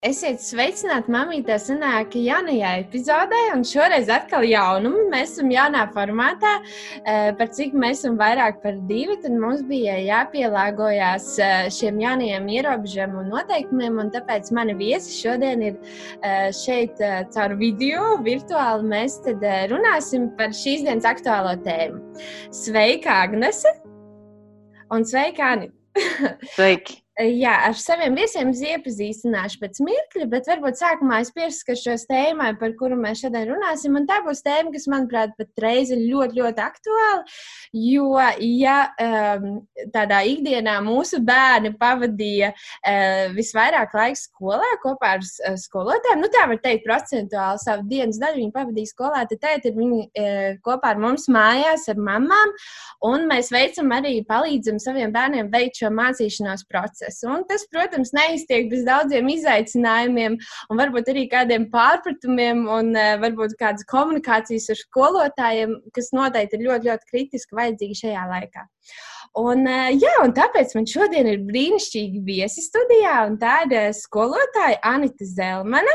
Esiet sveicināti, mamītē, senāk jaunajā epizodē, un šoreiz atkal jaunumi. Mēs esam jaunā formātā, par cik mēs esam vairāk par divi, tad mums bija jāpielāgojas šiem jaunajiem ierobežojumiem un noteikumiem, un tāpēc mani viesi šodien ir šeit caur video, virtuāli. Mēs tad runāsim par šīs dienas aktuālo tēmu. Sveika, Agnese! Un sveika, Anita! Sveiki! Jā, ar saviem viesiem iepazīstināšu pēc mirkļa, bet varbūt sākumā es pieskaršos tēmai, par kuru mēs šodien runāsim. Un tā būs tēma, kas, manuprāt, patreiz ir ļoti, ļoti aktuāla. Jo, ja um, tādā ikdienā mūsu bērni pavadīja uh, visvairāk laika skolā kopā ar uh, skolotājiem, nu tā var teikt, procentuāli savu dienas daļu viņi pavadīja skolā, tad tēt ir viņi uh, kopā ar mums mājās, ar mamām. Un mēs veicam arī palīdzam saviem bērniem veikt šo mācīšanās procesu procesu. Un tas, protams, neiztiek bez daudziem izaicinājumiem, un varbūt arī kādiem pārpratumiem, un uh, varbūt kādas komunikācijas ar skolotājiem, kas noteikti ir ļoti, ļoti kritiski vajadzīgi šajā laikā. Un, uh, jā, un tāpēc man šodien ir brīnišķīgi viesi studijā, un tā ir uh, skolotāja Anita Zelmane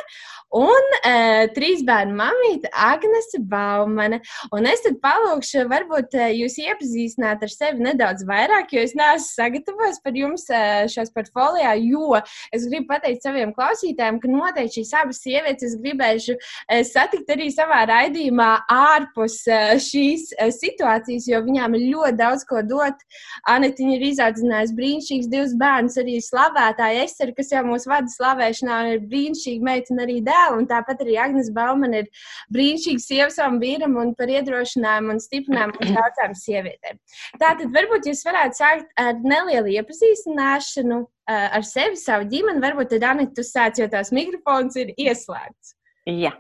un uh, trīs bērnu mamīte Agnese Baumane. Un es tad palūkšu, varbūt uh, jūs iepazīstināt ar sevi nedaudz vairāk, jo es neesmu sagatavojis par jums uh, šos portfolijā, jo es gribu pateikt saviem klausītājiem, ka noteikti šīs abas sievietes es gribēšu uh, satikt arī savā raidījumā ārpus uh, šīs uh, situācijas, jo viņām ir ļoti daudz ko dot. Anitiņa ir izaudzinājusi brīnišķīgus divus bērnus, arī slavētāja Ester, kas jau mūs vada slavēšanā, ir brīnišķīga meitene arī dēla, un tāpat arī Agnes Bauman ir brīnišķīga sieva savam vīram un par iedrošinājumu un stiprinājumu un daudzām sievietēm. Tātad varbūt jūs varētu sākt ar nelielu iepazīstināšanu ar sevi, savu ģimeni, varbūt tad Anita, tu sāc, jo tās mikrofons ir ieslēgts. Jā.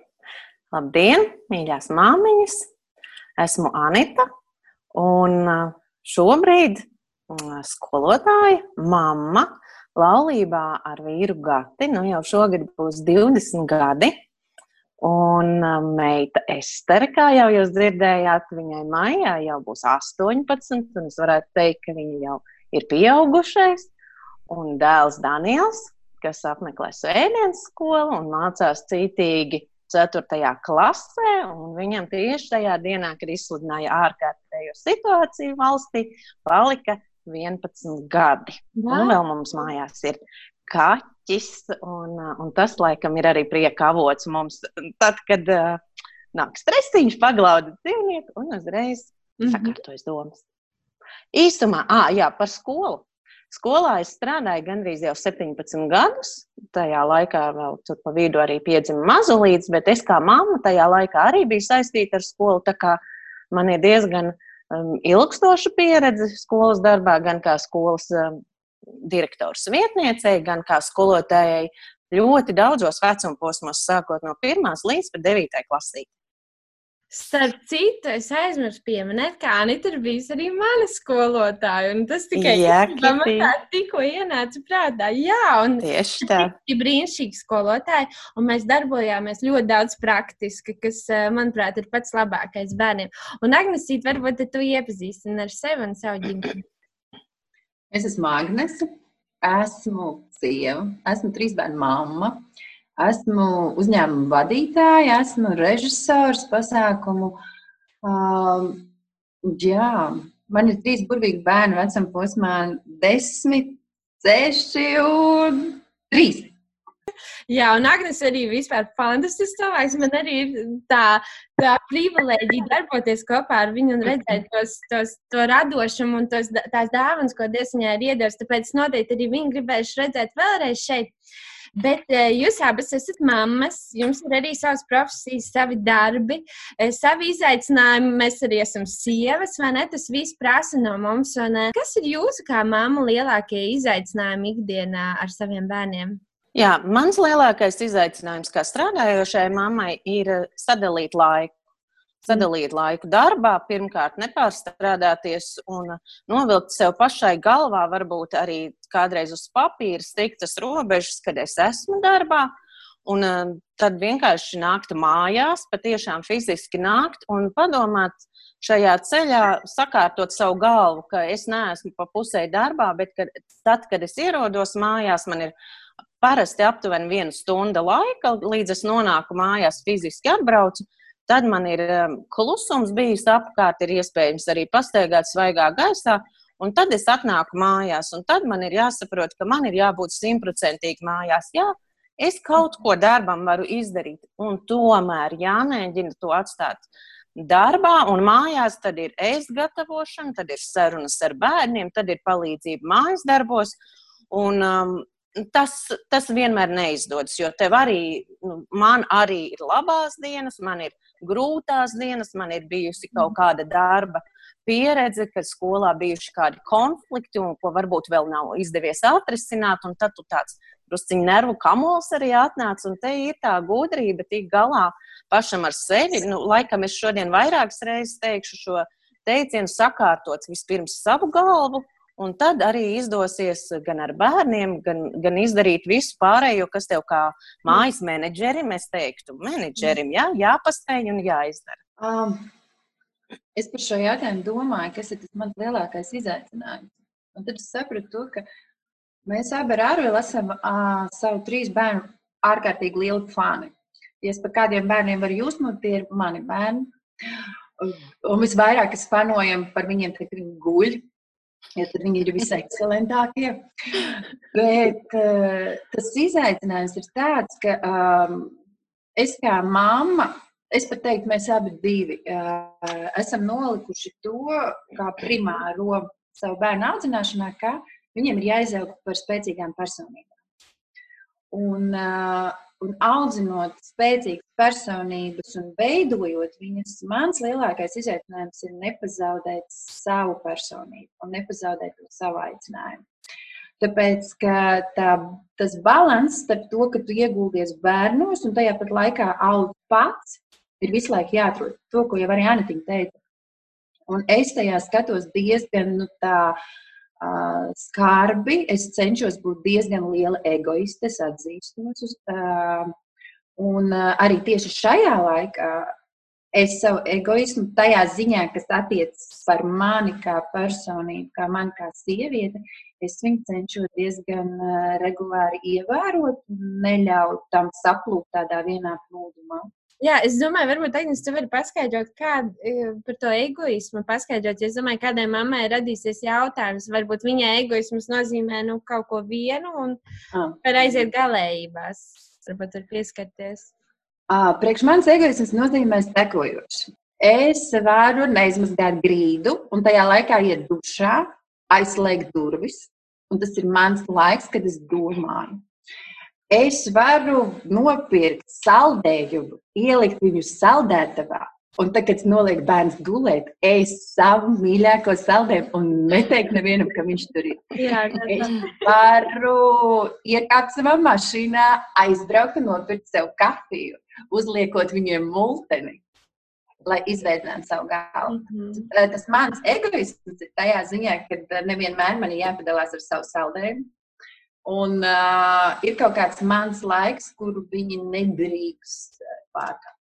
Labdien, mīļās māmiņas! Esmu Anita, un Šobrīd mm, skolotāja, mamma, laulībā ar vīru Gati, nu jau šogad būs 20 gadi. Un mm, meita Estere, kā jau jūs dzirdējāt, viņai maijā jau būs 18, un es varētu teikt, ka viņa jau ir pieaugušais. Un dēls Daniels, kas apmeklē svētdienas skolu un mācās cītīgi 4. klasē, un viņam tieši tajā dienā, kad izsludināja ārkārtējo situāciju valstī, palika 11 gadi. Wow. Un vēl mums mājās ir kaķis, un, un tas laikam ir arī prieka avots mums. Tad, kad uh, nāk stresiņš, paglauda dzīvnieku un uzreiz mm -hmm. sakārtojas domas. Īsumā, ah, jā, par skolu. Skolā es strādāju gandrīz jau 17 gadus. Tajā laikā vēl tur pa vidu arī piedzima mazulīts, bet es kā mamma tajā laikā arī biju saistīta ar skolu. Tā kā man ir diezgan um, ilgstoša pieredze skolas darbā, gan kā skolas um, direktors vietniecei, gan kā skolotājai ļoti daudzos vecuma posmos, sākot no 1 līdz 9 klasē. Starp citu, es aizmirsu pieminēt, ka Anita ir bijusi arī mana skolotāja. Tas tikai man tā tikko ienāca prātā. Jā, un tieši tā. Ir brīnišķīgi skolotāji, un mēs darbojāmies ļoti daudz praktiski, kas, eh, manuprāt, ir pats labākais bērniem. Un Agnesīt, varbūt tu iepazīstini ar sevi un savu ģimeni. Es esmu Agnese, esmu sieva, esmu trīs bērnu mamma. Uh, Esmu uzņēmuma vadītāja, esmu režisors pasākumu. Um, jā, man ir trīs burvīgi bērni vecuma posmā - desmit, seši un trīs. Jā, un Agnēs arī vispār fantastisks cilvēks. Man arī ir tā, tā privilēģija darboties kopā ar viņu un redzēt tos, tos, to radošumu un tos, tās dāvanas, ko Dievs viņai ir iedevis. Tāpēc noteikti arī viņu gribēšu redzēt vēlreiz šeit. Bet uh, jūs abas esat mammas, jums ir arī savas profesijas, savi darbi, uh, savi izaicinājumi. Mēs arī esam sievas, vai ne? Tas viss prasa no mums. Kas ir jūsu kā mamma lielākie izaicinājumi ikdienā ar saviem bērniem? Jā, mans lielākais izaicinājums kā strādājošai mammai ir sadalīt laiku sadalīt laiku darbā, pirmkārt, nepārstrādāties un novilkt sev pašai galvā, varbūt arī kādreiz uz papīra striktas robežas, kad es esmu darbā. Un uh, tad vienkārši nākt mājās, patiešām fiziski nākt un padomāt šajā ceļā, sakārtot savu galvu, ka es neesmu pa pusē darbā, bet kad, tad, kad es ierodos mājās, man ir parasti aptuveni viena stunda laika, līdz es nonāku mājās, fiziski atbraucu. Tad man ir um, klusums bijis apkārt, ir iespējams arī pastaigāt svaigā gaisā. Un tad es atnāku mājās, un tad man ir jāsaprot, ka man ir jābūt simtprocentīgi mājās. Jā, es kaut ko darbam varu izdarīt, un tomēr jāmēģina to atstāt darbā un mājās. Tad ir ēst gatavošana, tad ir sarunas ar bērniem, tad ir palīdzība mājas darbos. Un, um, tas, tas vienmēr neizdodas, jo tev arī, nu, man arī ir labās dienas, man ir grūtās dienas, man ir bijusi kaut mhm. kāda darba pieredze, kad skolā bijuši kādi konflikti, un ko varbūt vēl nav izdevies atrisināt, un tad tu tāds drusciņš nervu kamols arī atnāc, un te ir tā gudrība tik galā pašam ar sevi. Nu, laikam es šodien vairākas reizes teikšu šo teicienu sakārtots vispirms savu galvu, Un tad arī izdosies gan ar bērniem, gan, gan izdarīt visu pārējo, kas tev kā mājas menedžerim, es teiktu, menedžerim jā, jāpaspēj un jāizdara. Um, es par šo jautājumu domāju, kas ir tas mans lielākais izaicinājums. Un tad es sapratu, to, ka mēs abi ar Arvilu esam uh, savu trīs bērnu ārkārtīgi lieli fani. Ja es par kādiem bērniem varu jūsmot, tie ir mani bērni. Un visvairāk es fanojam par viņiem, kad viņi guļ ja tad viņi ir visai ekscelentākie. Bet uh, tas izaicinājums ir tāds, ka um, es kā mamma, es pat teiktu, mēs abi divi uh, esam nolikuši to kā primāro savu bērnu audzināšanā, ka viņiem ir jāizaug par spēcīgām personībām. Un, uh, un audzinot spēcīgas personības un veidojot viņas, mans lielākais izaicinājums ir nepazaudēt savu personību un nepazaudēt to savu aicinājumu. Tāpēc tā, tas līdzsvars starp to, ka tu ieguldies bērnos un tajā pat laikā aug pats, ir visu laiku jāatrod. To, ko jau arī Anita teica. Un es tajā skatos diezgan nu, tā, uh, skarbi. Es cenšos būt diezgan liela egoiste, atzīstos. Uh, un uh, arī tieši šajā laikā es savu egoismu tajā ziņā, kas attiecas par mani kā personību, kā mani kā sievieti, es viņu cenšos diezgan uh, regulāri ievērot un neļaut tam saplūkt tādā vienā plūdumā. Jā, es domāju, varbūt Agnēs, tu vari paskaidrot kād, e, par to egoismu. Paskaidrot, es domāju, kādai mammai radīsies jautājums, varbūt viņai egoisms nozīmē nu, kaut ko vienu un ah. var aiziet galējībās. Varbūt var pieskarties. Ah, priekš manis egoisms nozīmē sekojoši. Es varu neizmazgāt grīdu un tajā laikā iet dušā, aizslēgt durvis. Un tas ir mans laiks, kad es domāju. Es varu nopirkt saldējumu, ielikt viņu saldētavā. Un tad, kad es nolieku bērnu gulēt, es savu mīļāko saldējumu un neteiktu nevienam, ka viņš tur ir. Jā, es varu iekāpt savā mašīnā, aizbraukt un nopirkt sev kafiju, uzliekot viņiem multeni, lai izveidinātu savu galvu. Mm -hmm. Tas mans egoisms ir tajā ziņā, ka nevienmēr man ir jāpadalās ar savu saldējumu. Un uh, ir kaut kāds mans laiks, kuru viņi nedrīkst pārkāpt.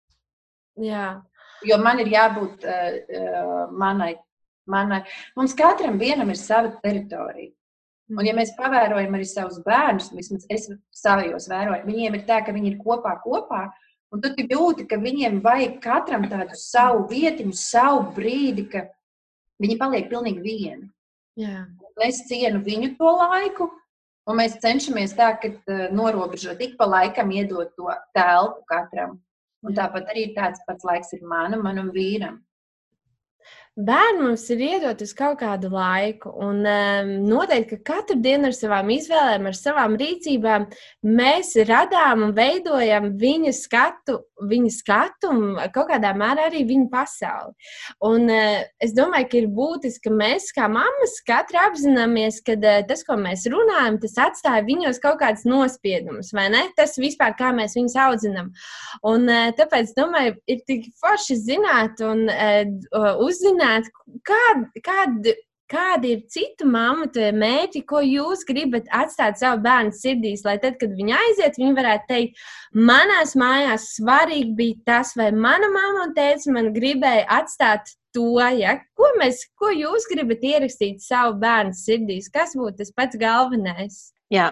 Jā. Jo man ir jābūt uh, manai, manai. Mums katram vienam ir sava teritorija. Un, ja mēs pavērojam arī savus bērnus, vismaz es savos vēroju, viņiem ir tā, ka viņi ir kopā, kopā. Un tu jūti, ka viņiem vajag katram tādu savu vietiņu, savu brīdi, ka viņi paliek pilnīgi vieni. Jā. Un es cienu viņu to laiku, Un mēs cenšamies tā, ka uh, norobežot ik pa laikam iedot to telpu katram. Un tāpat arī tāds pats laiks ir manam, manam vīram. Bērni mums ir iedoti uz kaut kādu laiku, un um, noteikti, ka katru dienu ar savām izvēlēm, ar savām rīcībām mēs radām un veidojam viņa skatu, viņa skatu un kaut kādā mērā arī viņa pasauli. Un uh, es domāju, ka ir būtiski, ka mēs kā mammas katru apzināmies, ka uh, tas, ko mēs runājam, tas atstāja viņos kaut kādas nospiedumus, vai ne? Tas vispār, kā mēs viņus audzinām. Un uh, tāpēc, domāju, ir tik forši zināt un uzzināt, zināt, kād, kād, kādi ir citu mammu mērķi, ko jūs gribat atstāt savu bērnu sirdīs, lai tad, kad viņi aiziet, viņi varētu teikt, manās mājās svarīgi bija tas, vai mana mamma un tēvs man gribēja atstāt to, ja? ko, mēs, ko jūs gribat ierakstīt savu bērnu sirdīs, kas būtu tas pats galvenais? Jā,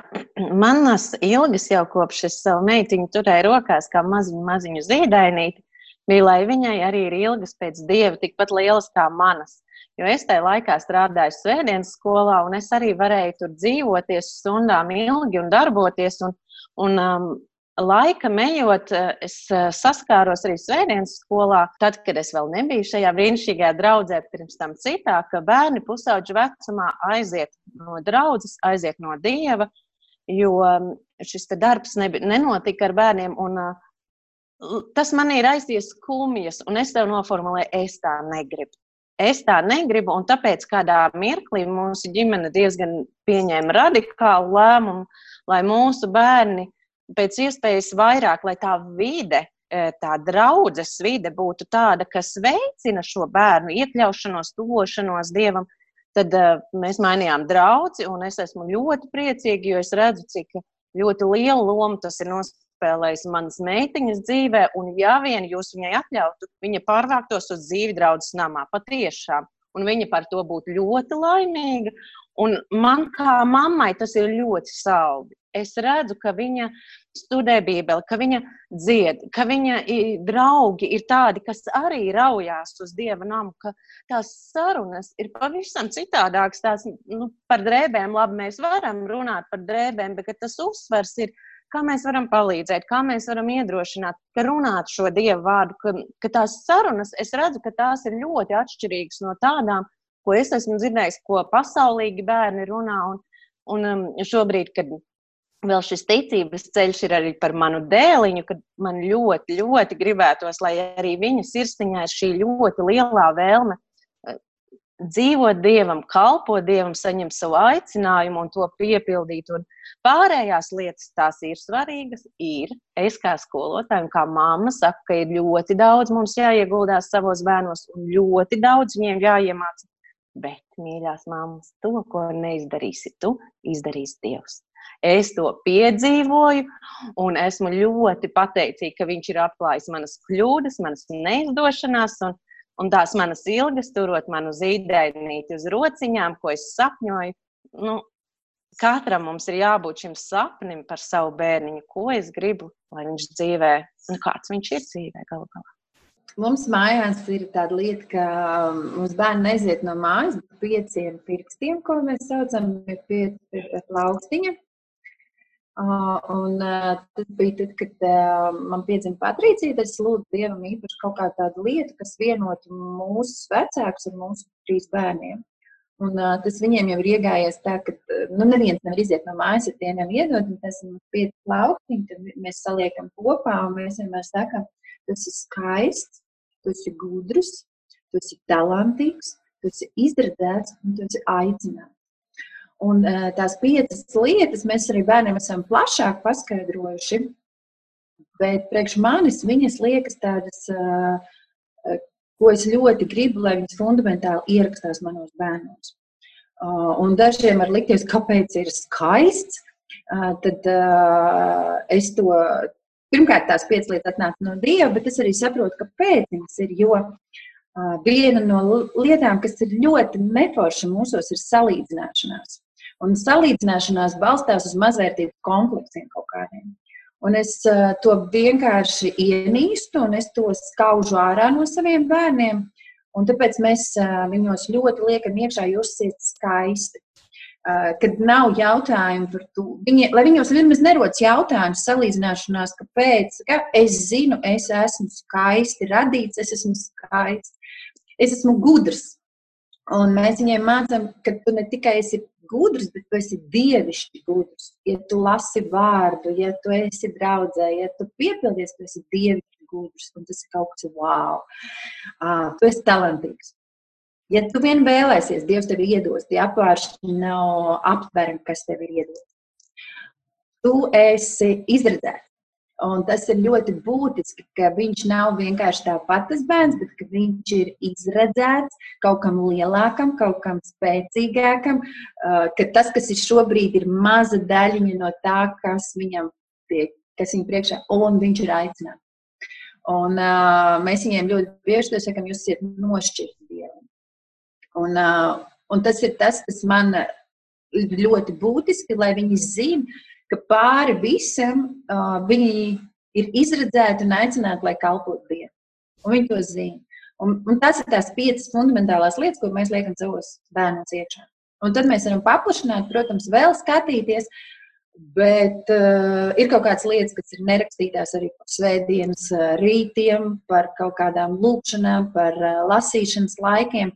manas ilgas jau kopš es savu meitiņu turēju rokās, kā maziņu, maziņu zīdainīti, bija, lai viņai arī ir ilgas pēc dieva, tikpat lielas kā manas. Jo es tajā laikā strādāju svētdienas skolā, un es arī varēju tur dzīvoties stundām ilgi un darboties. Un, un, um, laika ejot, es saskāros arī svētdienas skolā, tad, kad es vēl nebiju šajā brīnišķīgajā draudzē, pirms tam citā, ka bērni pusauģu vecumā aiziet no draudzes, aiziet no dieva, jo um, šis darbs nebija, nenotika ar bērniem. Un, uh, tas man ir aizies skumjas, un es tev noformulēju, es tā negribu. Es tā negribu, un tāpēc kādā mirklī mūsu ģimene diezgan pieņēma radikālu lēmumu, lai mūsu bērni pēc iespējas vairāk, lai tā vide, uh, tā draudzes vide būtu tāda, kas veicina šo bērnu iekļaušanos, tuvošanos dievam, Tad uh, mēs mainījām draugu, un es esmu ļoti priecīga, jo es redzu, cik ļoti lielu lomu tas ir nospēlējis manas meitiņas dzīvē. Un, ja vien jūs viņai atļautu, viņa pārvāktos uz dzīvi draudzes namā patiešām. Un viņa par to būtu ļoti laimīga. Un man kā mammai tas ir ļoti saldi. Es redzu, ka viņa studē Bībeli, ka viņa dzied, ka viņa draugi ir tādi, kas arī raujās uz dieva namu, ka tās sarunas ir pavisam citādākas. Tās, nu, par drēbēm labi mēs varam runāt par drēbēm, bet tas uzsvers ir, kā mēs varam palīdzēt, kā mēs varam iedrošināt, ka runāt šo dievu vārdu, ka, ka tās sarunas, es redzu, ka tās ir ļoti atšķirīgas no tādām, ko es esmu dzirdējis, ko pasaulīgi bērni runā. Un, un um, šobrīd, kad vēl šis ticības ceļš ir arī par manu dēliņu, kad man ļoti, ļoti gribētos, lai arī viņa sirsniņā ir šī ļoti lielā vēlme dzīvot dievam, kalpot dievam, saņemt savu aicinājumu un to piepildīt. Un pārējās lietas tās ir svarīgas. Ir. Es kā skolotāja un kā mamma saku, ka ir ļoti daudz mums jāieguldās savos bērnos un ļoti daudz viņiem jāiemācās Bet, mīļās mammas, to, ko neizdarīsi tu, izdarīs Dievs. Es to piedzīvoju, un esmu ļoti pateicīga, ka Viņš ir atklājis manas kļūdas, manas neizdošanās, un, un tās manas ilgas, turot manu zīdainīti uz rociņām, ko es sapņoju. Nu, katram mums ir jābūt šim sapnim par savu bērniņu, ko es gribu, lai viņš dzīvē, un kāds viņš ir dzīvē galu galā. Mums mājās ir tāda lieta, ka um, mums bērni neziet no mājas pieciem pirkstiem, ko mēs saucam par pieci plaukstiņa. Un tas bija tad, kad man piedzima Patricija, tad es lūdzu Dievam īpaši kaut kādu tādu lietu, kas vienotu mūsu vecākus ar mūsu trīs bērniem. Un, uh, tas viņiem jau ir iegājies tā, ka nu, neviens nevar iziet no mājas, ja tie nav iedod. Tas ir pieci plauktiņi, tad mēs saliekam kopā un mēs vienmēr sakām, tu esi skaists, tu esi gudrs, tu esi talantīgs, tu esi izredzēts un tu esi aicināts. Un tās piecas lietas mēs arī bērniem esam plašāk paskaidrojuši, bet priekš manis viņas liekas tādas, ko es ļoti gribu, lai viņas fundamentāli ierakstās manos bērnos. Un dažiem var likties, kāpēc ir skaists, tad es to pirmkārt, tās piecas lietas atnāk no Dieva, bet es arī saprotu, kāpēc viņas ir. Jo viena no lietām, kas ir ļoti neforša mūsos, ir salīdzināšanās. Un salīdzināšanās balstās uz mazvērtību kompleksiem kaut kādiem. Un es uh, to vienkārši ienīstu, un es to skaužu ārā no saviem bērniem. Un tāpēc mēs uh, viņos ļoti liekam iekšā, esat skaisti. Eh, kad nav jautājumu par to. Viņi, lai viņos vismaz nerodas jautājums, salīdzināšanās, kāpēc. Ka es zinu, es esmu skaisti radīts, es esmu skaists, es esmu gudrs. Un mēs viņiem mācām, ka tu ne tikai esi gudrs, bet tu esi dievišķi gudrs. Ja tu lasi vārdu, ja tu esi draudzē, ja tu piepildies, tu esi dievišķi gudrs. Un tas ir kaut kas wow. Ah, tu esi talantīgs. Ja tu vien vēlēsies, Dievs tev iedos, tie apvāršņi nav aptverami, kas tev ir iedots. Tu esi izredzēts. Un tas ir ļoti būtiski, ka viņš nav vienkārši tāpat tas bērns, bet viņš ir izredzēts kaut kam lielākam, kaut kam spēcīgākam, ka tas, kas ir šobrīd, ir maza daļiņa no tā, kas viņam tiek, kas viņam priekšā, un viņš ir aicināts. Un, uh, mēs viņiem ļoti bieži sakām, jūs esat nošķirti Dievam. Un, uh, un tas ir tas, kas man ļoti būtiski, lai viņi zinātu, ka pāri visam uh, viņi ir izredzēti un aicināti, lai kalpotu Dievu. Un viņi to zina. Un, un tas ir tās piecas fundamentālās lietas, ko mēs liekam savos bērnos iekšā. Un tad mēs varam paplašināt, protams, vēl skatīties, bet uh, ir kaut kādas lietas, kas ir nerakstītās arī par svētdienas uh, rītiem, par kaut kādām lūkšanām, par uh, lasīšanas laikiem.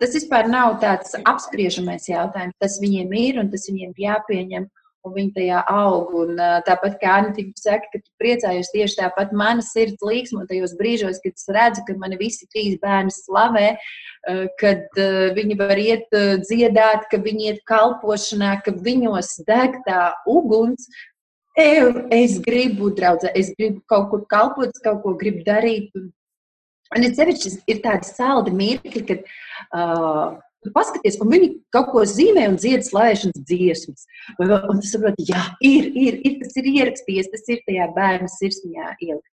Tas vispār nav tāds apspriežamais jautājums. Tas viņiem ir un tas viņiem jāpieņem un viņi tajā aug. Un, tāpat kā Anita saka, ka tu priecājies tieši tāpat, mana sirds līksmo tajos brīžos, kad es redzu, ka mani visi trīs bērni slavē, kad viņi var iet dziedāt, ka viņi iet kalpošanā, ka viņos deg tā uguns. Es gribu draudzēt, es gribu kaut kur kalpot, kaut ko gribu darīt. Un es sevišķi ir tādi saldi mirkļi, kad uh, Tu paskaties, un viņi kaut ko zīmē un dziedā slavēšanas dziesmas. Un tu saproti, jā, ir, ir, ir, tas ir ierakstījies, tas ir tajā bērna sirsniņā ielikt.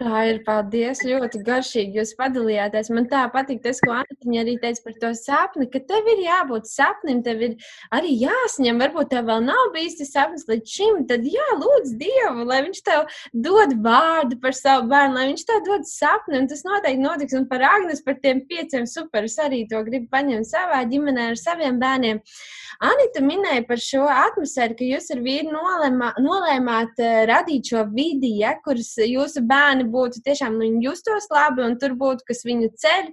Tā ir paldies. Ļoti garšīgi jūs padalījāties. Man tā patīk tas, ko Antiņa arī teica par to sapni, ka tev ir jābūt sapnim, tev ir arī jāsņem. Varbūt tev vēl nav bijis tas sapnis līdz šim. Tad jā, lūdz Dievu, lai viņš tev dod vārdu par savu bērnu, lai viņš tev dod sapni. Un tas noteikti notiks. Un par Agnes, par tiem pieciem superus arī to gribu paņemt savā ģimenē ar saviem bērniem. Anita minēja par šo atmosfēru, ka jūs ar vīru nolēmā, nolēmāt uh, radīt šo vidi, ja, kuras jūsu bērni bērni būtu tiešām nu, justos labi, un tur būtu kas viņu ceļ,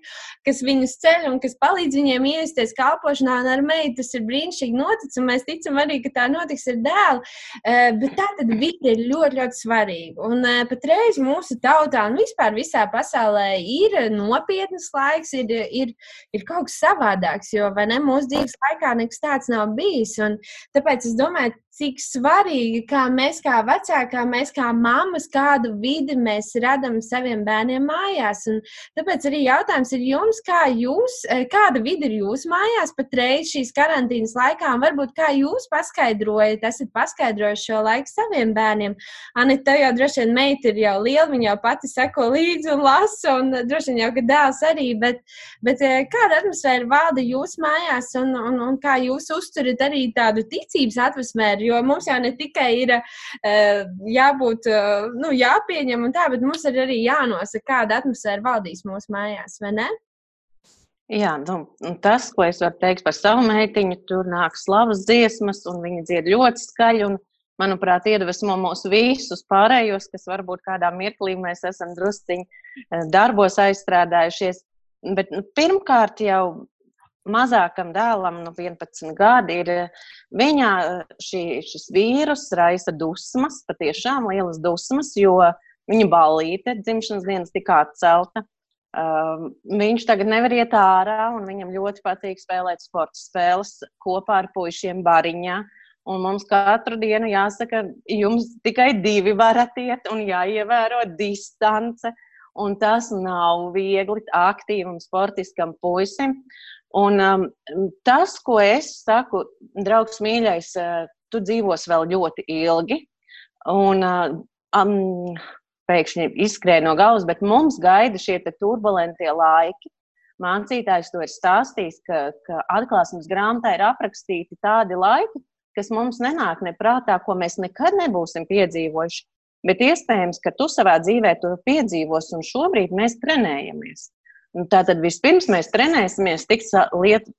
kas viņus ceļ un kas palīdz viņiem iesties kalpošanā. Un ar meitu tas ir brīnišķīgi noticis, un mēs ticam arī, ka tā notiks ar dēlu. Eh, bet tā tad vide ir ļoti, ļoti svarīga. Un eh, patreiz mūsu tautā un vispār visā pasaulē ir nopietnas laiks, ir, ir, ir kaut kas savādāks, jo ne, mūsu dzīves laikā nekas tāds nav bijis. Un tāpēc es domāju, cik svarīgi, kā mēs, kā vecāki, kā mēs, kā mammas, kādu vidi mēs radām saviem bērniem mājās. Un tāpēc arī jautājums ir jums, kā jūs, eh, kāda vidi ir jūsu mājās patreiz šīs karantīnas laikā, un varbūt kā jūs paskaidrojat, esat paskaidrojuši šo laiku saviem bērniem. Anita, jau droši vien meita ir jau liela, viņa jau pati seko līdzi un lasa, un droši vien jau, ka dēls arī, bet, bet eh, kāda atmosfēra valda jūsu mājās, un, un, un kā jūs uzturat arī tādu ticības atmosfēru? Jo mums jau ne tikai ir uh, jābūt, uh, nu, jāpieņem un tā, bet mums ir arī jānosaka, kāda atmosfēra valdīs mūsu mājās, vai ne? Jā, nu, tas, ko es varu teikt par savu meitiņu, tur nāk slavas dziesmas, un viņa dzied ļoti skaļi. Un, manuprāt, iedvesmo mūs visus pārējos, kas varbūt kādā mirklī mēs esam drusciņi eh, darbos aizstrādājušies. Bet nu, pirmkārt jau mazākam dēlam, nu, 11 gadi, ir viņā šī, šis vīrus raisa dusmas, patiešām lielas dusmas, jo viņa ballīte dzimšanas dienas tika atcelta. Um, viņš tagad nevar iet ārā, un viņam ļoti patīk spēlēt sporta spēles kopā ar puišiem bariņā. Un mums katru dienu jāsaka, jums tikai divi varat iet un jāievēro distance. Un tas nav viegli aktīvam, sportiskam puisim. Un um, tas, ko es saku, draugs mīļais, uh, tu dzīvos vēl ļoti ilgi. Un, uh, um, pēkšņi izskrēja no galvas, bet mums gaida šie turbulentie laiki. Mācītājs to ir stāstījis, ka, ka atklāsmes grāmatā ir aprakstīti tādi laiki, kas mums nenāk neprātā, ko mēs nekad nebūsim piedzīvojuši. Bet iespējams, ka tu savā dzīvē to piedzīvos, un šobrīd mēs trenējamies. Nu, tātad vispirms mēs trenēsimies tikt lietu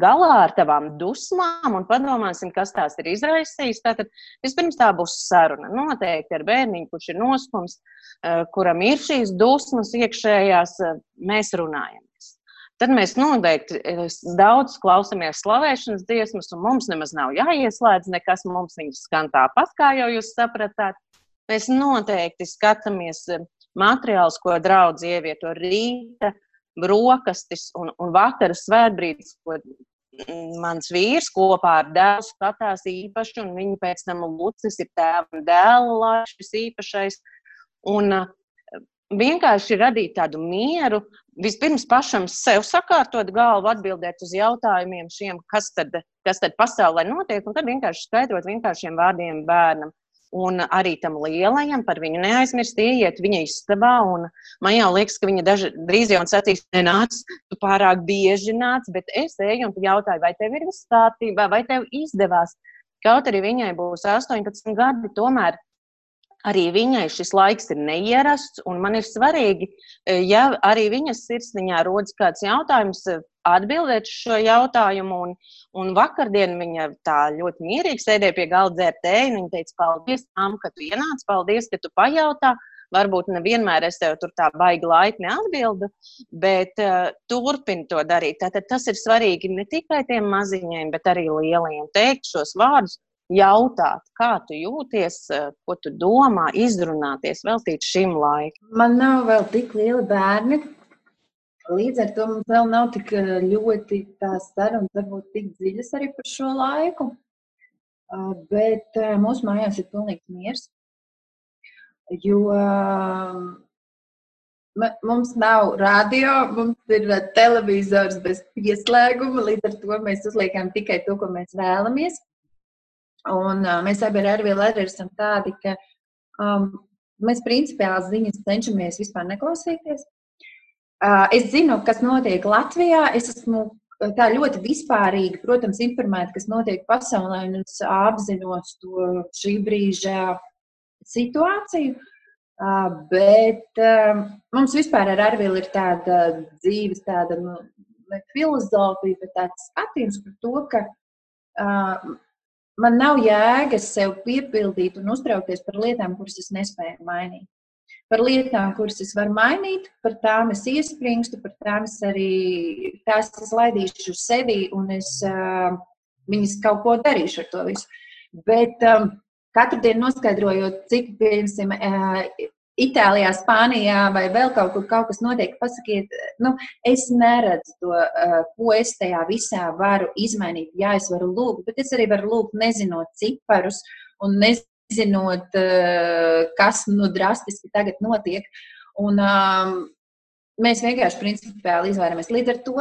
galā ar tavām dusmām un padomāsim, kas tās ir izraisījis. Tātad vispirms tā būs saruna. Noteikti ar bērniņu, kurš ir noskums, eh, kuram ir šīs dusmas iekšējās, eh, mēs runājamies. Tad mēs noteikti eh, daudz klausāmies slavēšanas dziesmas, un mums nemaz nav jāieslēdz nekas. Mums viņas skan tāpat, kā jau jūs sapratāt. Mēs noteikti skatāmies materiālus, ko draudz ievieto rīta brokastis un, un vakara svētbrīdis, ko mans vīrs kopā ar dēlu skatās īpaši, un viņa pēc tam lucis ir tēva un dēla laišs īpašais. Un vienkārši radīt tādu mieru, vispirms pašam sev sakārtot galvu, atbildēt uz jautājumiem šiem, kas tad, kas tad pasaulē notiek, un tad vienkārši skaidrot vienkāršiem vārdiem bērnam. Un arī tam lielajam par viņu neaizmirst, ieiet viņa istabā. Man jau liekas, ka viņa daži, drīz jau sacīs, nenāc, tu pārāk bieži nāc, bet es eju un jautāju, vai tev ir viss kārtībā, vai tev izdevās. Kaut arī viņai būs 18 gadi, tomēr arī viņai šis laiks ir neierasts. Man ir svarīgi, ja arī viņas sirsniņā rodas kāds jautājums, atbildēt šo jautājumu. Un, un vakardien viņa tā ļoti mierīgi sēdēja pie galda dzērt tēju. Viņa teica, paldies, tam, ka tu ienāc, paldies, ka tu pajautā. Varbūt nevienmēr es tev tur tā baigi laipni atbildu, bet uh, turpini to darīt. Tātad tas ir svarīgi ne tikai tiem maziņiem, bet arī lielajiem. Teikt šos vārdus, jautāt, kā tu jūties, uh, ko tu domā, izrunāties, veltīt šim laikam. Man nav vēl tik lieli bērni, Līdz ar to mums vēl nav tik eh, ļoti tās sarunas, varbūt tik dziļas arī par šo laiku. Ah, bet eh, mūsu mājās ir pilnīgs miers. Jo mums nav radio, mums ir eh, televizors bez pieslēguma. Līdz ar to mēs uzliekam tikai to, ko mēs vēlamies. Un mēs abi ar Arvīlu arī esam tādi, ka um, mēs principiāli ziņas cenšamies vispār neklausīties. Es zinu, kas notiek Latvijā. Es esmu tā ļoti vispārīgi, protams, informēta, kas notiek pasaulē, un es apzinos to šī brīža situāciju. Bet mums vispār ar Arvilu ir tāda dzīves, tāda nu, filozofija, bet tāds skatījums par to, ka man nav jēgas sev piepildīt un uztraukties par lietām, kuras es nespēju mainīt par lietām, kuras es varu mainīt, par tām es iespringstu, par tām es arī tās es laidīšu uz sevi un es uh, viņas kaut ko darīšu ar to visu. Bet um, katru dienu noskaidrojot, cik, piemēram, uh, Itālijā, Spānijā vai vēl kaut kur kaut kas notiek, pasakiet, nu, es neredzu to, uh, ko es tajā visā varu izmainīt. Jā, es varu lūgt, bet es arī varu lūgt, nezinot ciparus un nez, nezinot, eh, kas nu, drastiski tagad notiek. Un, um, mēs vienkārši principiāli izvairamies. Līdz ar to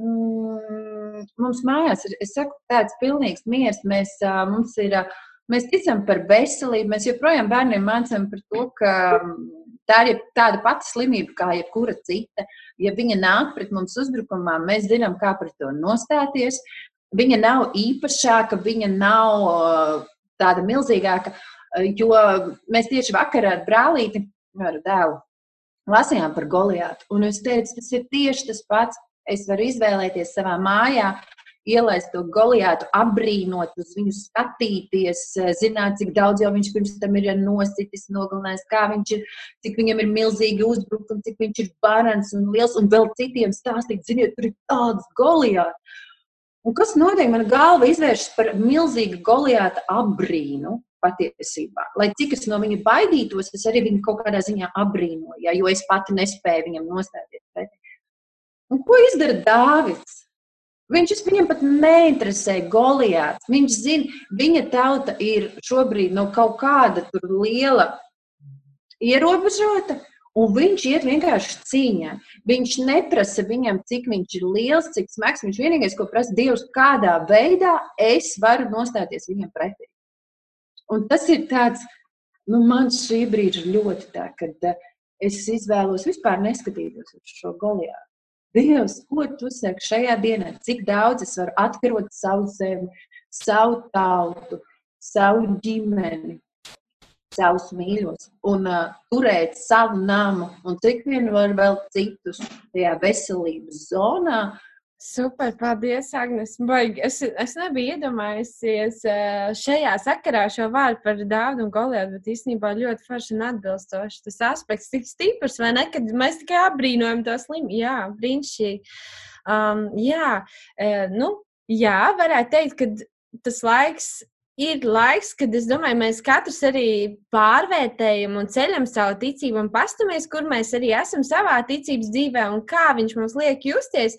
mm, mums mājās ir saku, tāds pilnīgs miers. Mēs, uh, mums ir, uh, mēs ticam par veselību. Mēs joprojām bērniem mācām par to, ka tā ir tāda pati slimība kā jebkura cita. Ja viņa nāk pret mums uzbrukumā, mēs zinām, kā pret to nostāties. Viņa nav īpašāka, viņa nav tāda milzīgāka. Eh, jo mēs tieši vakar ar brālīti, ar dēlu, lasījām par Goliātu. Un es teicu, tas ir tieši tas pats. Es varu izvēlēties savā mājā, ielaist to Goliātu, apbrīnot uz viņu, skatīties, eh, zināt, cik daudz jau viņš pirms tam ir nositis, nogalinājis, kā viņš ir, cik viņam ir milzīgi uzbrukumi, cik viņš ir barans un liels, un vēl citiem stāstīt, ziniet, tur ir tāds Goliāts. Un kas notiek? Mana galva izvēršas par milzīgu goliāta apbrīnu patiesībā. Lai cik es no viņa baidītos, es arī viņu kaut kādā ziņā apbrīnoju, ja, jo es pati nespēju viņam nostāties pretī. Un ko izdara Dāvids? Viņš viņam pat neinteresē Goliāts. Viņš zina, viņa tauta ir šobrīd no kaut kāda liela ierobežota, Un viņš iet vienkārši cīņā. Viņš neprasa viņam, cik viņš ir liels, cik smags. Viņš vienīgais, ko prasa Dievs, kādā veidā es varu nostāties viņam pretī. Un tas ir tāds, nu, man šī brīža ļoti tā, kad uh, es izvēlos vispār neskatīties uz šo goliātu. Dievs, ko tu saki šajā dienā? Cik daudz es varu atkarot savu zemi, savu tautu, savu ģimeni, savus mīļos un uh, turēt savu namu un cik vien var vēl citus tajā veselības zonā. Super, paldies, Agnēs. Es, es nebiju iedomājusies šajā sakarā šo vārdu par dāvanu un goliātu, bet īstenībā ļoti forši un atbilstoši. Tas aspekts tik stiprs, vai ne? Kad mēs tikai apbrīnojam to slimu. Jā, brīnišķīgi. Um, jā, nu, jā, varētu teikt, ka tas laiks ir laiks, kad es domāju, mēs katrs arī pārvērtējam un ceļam savu ticību un pastamies, kur mēs arī esam savā ticības dzīvē un kā viņš mums liek justies.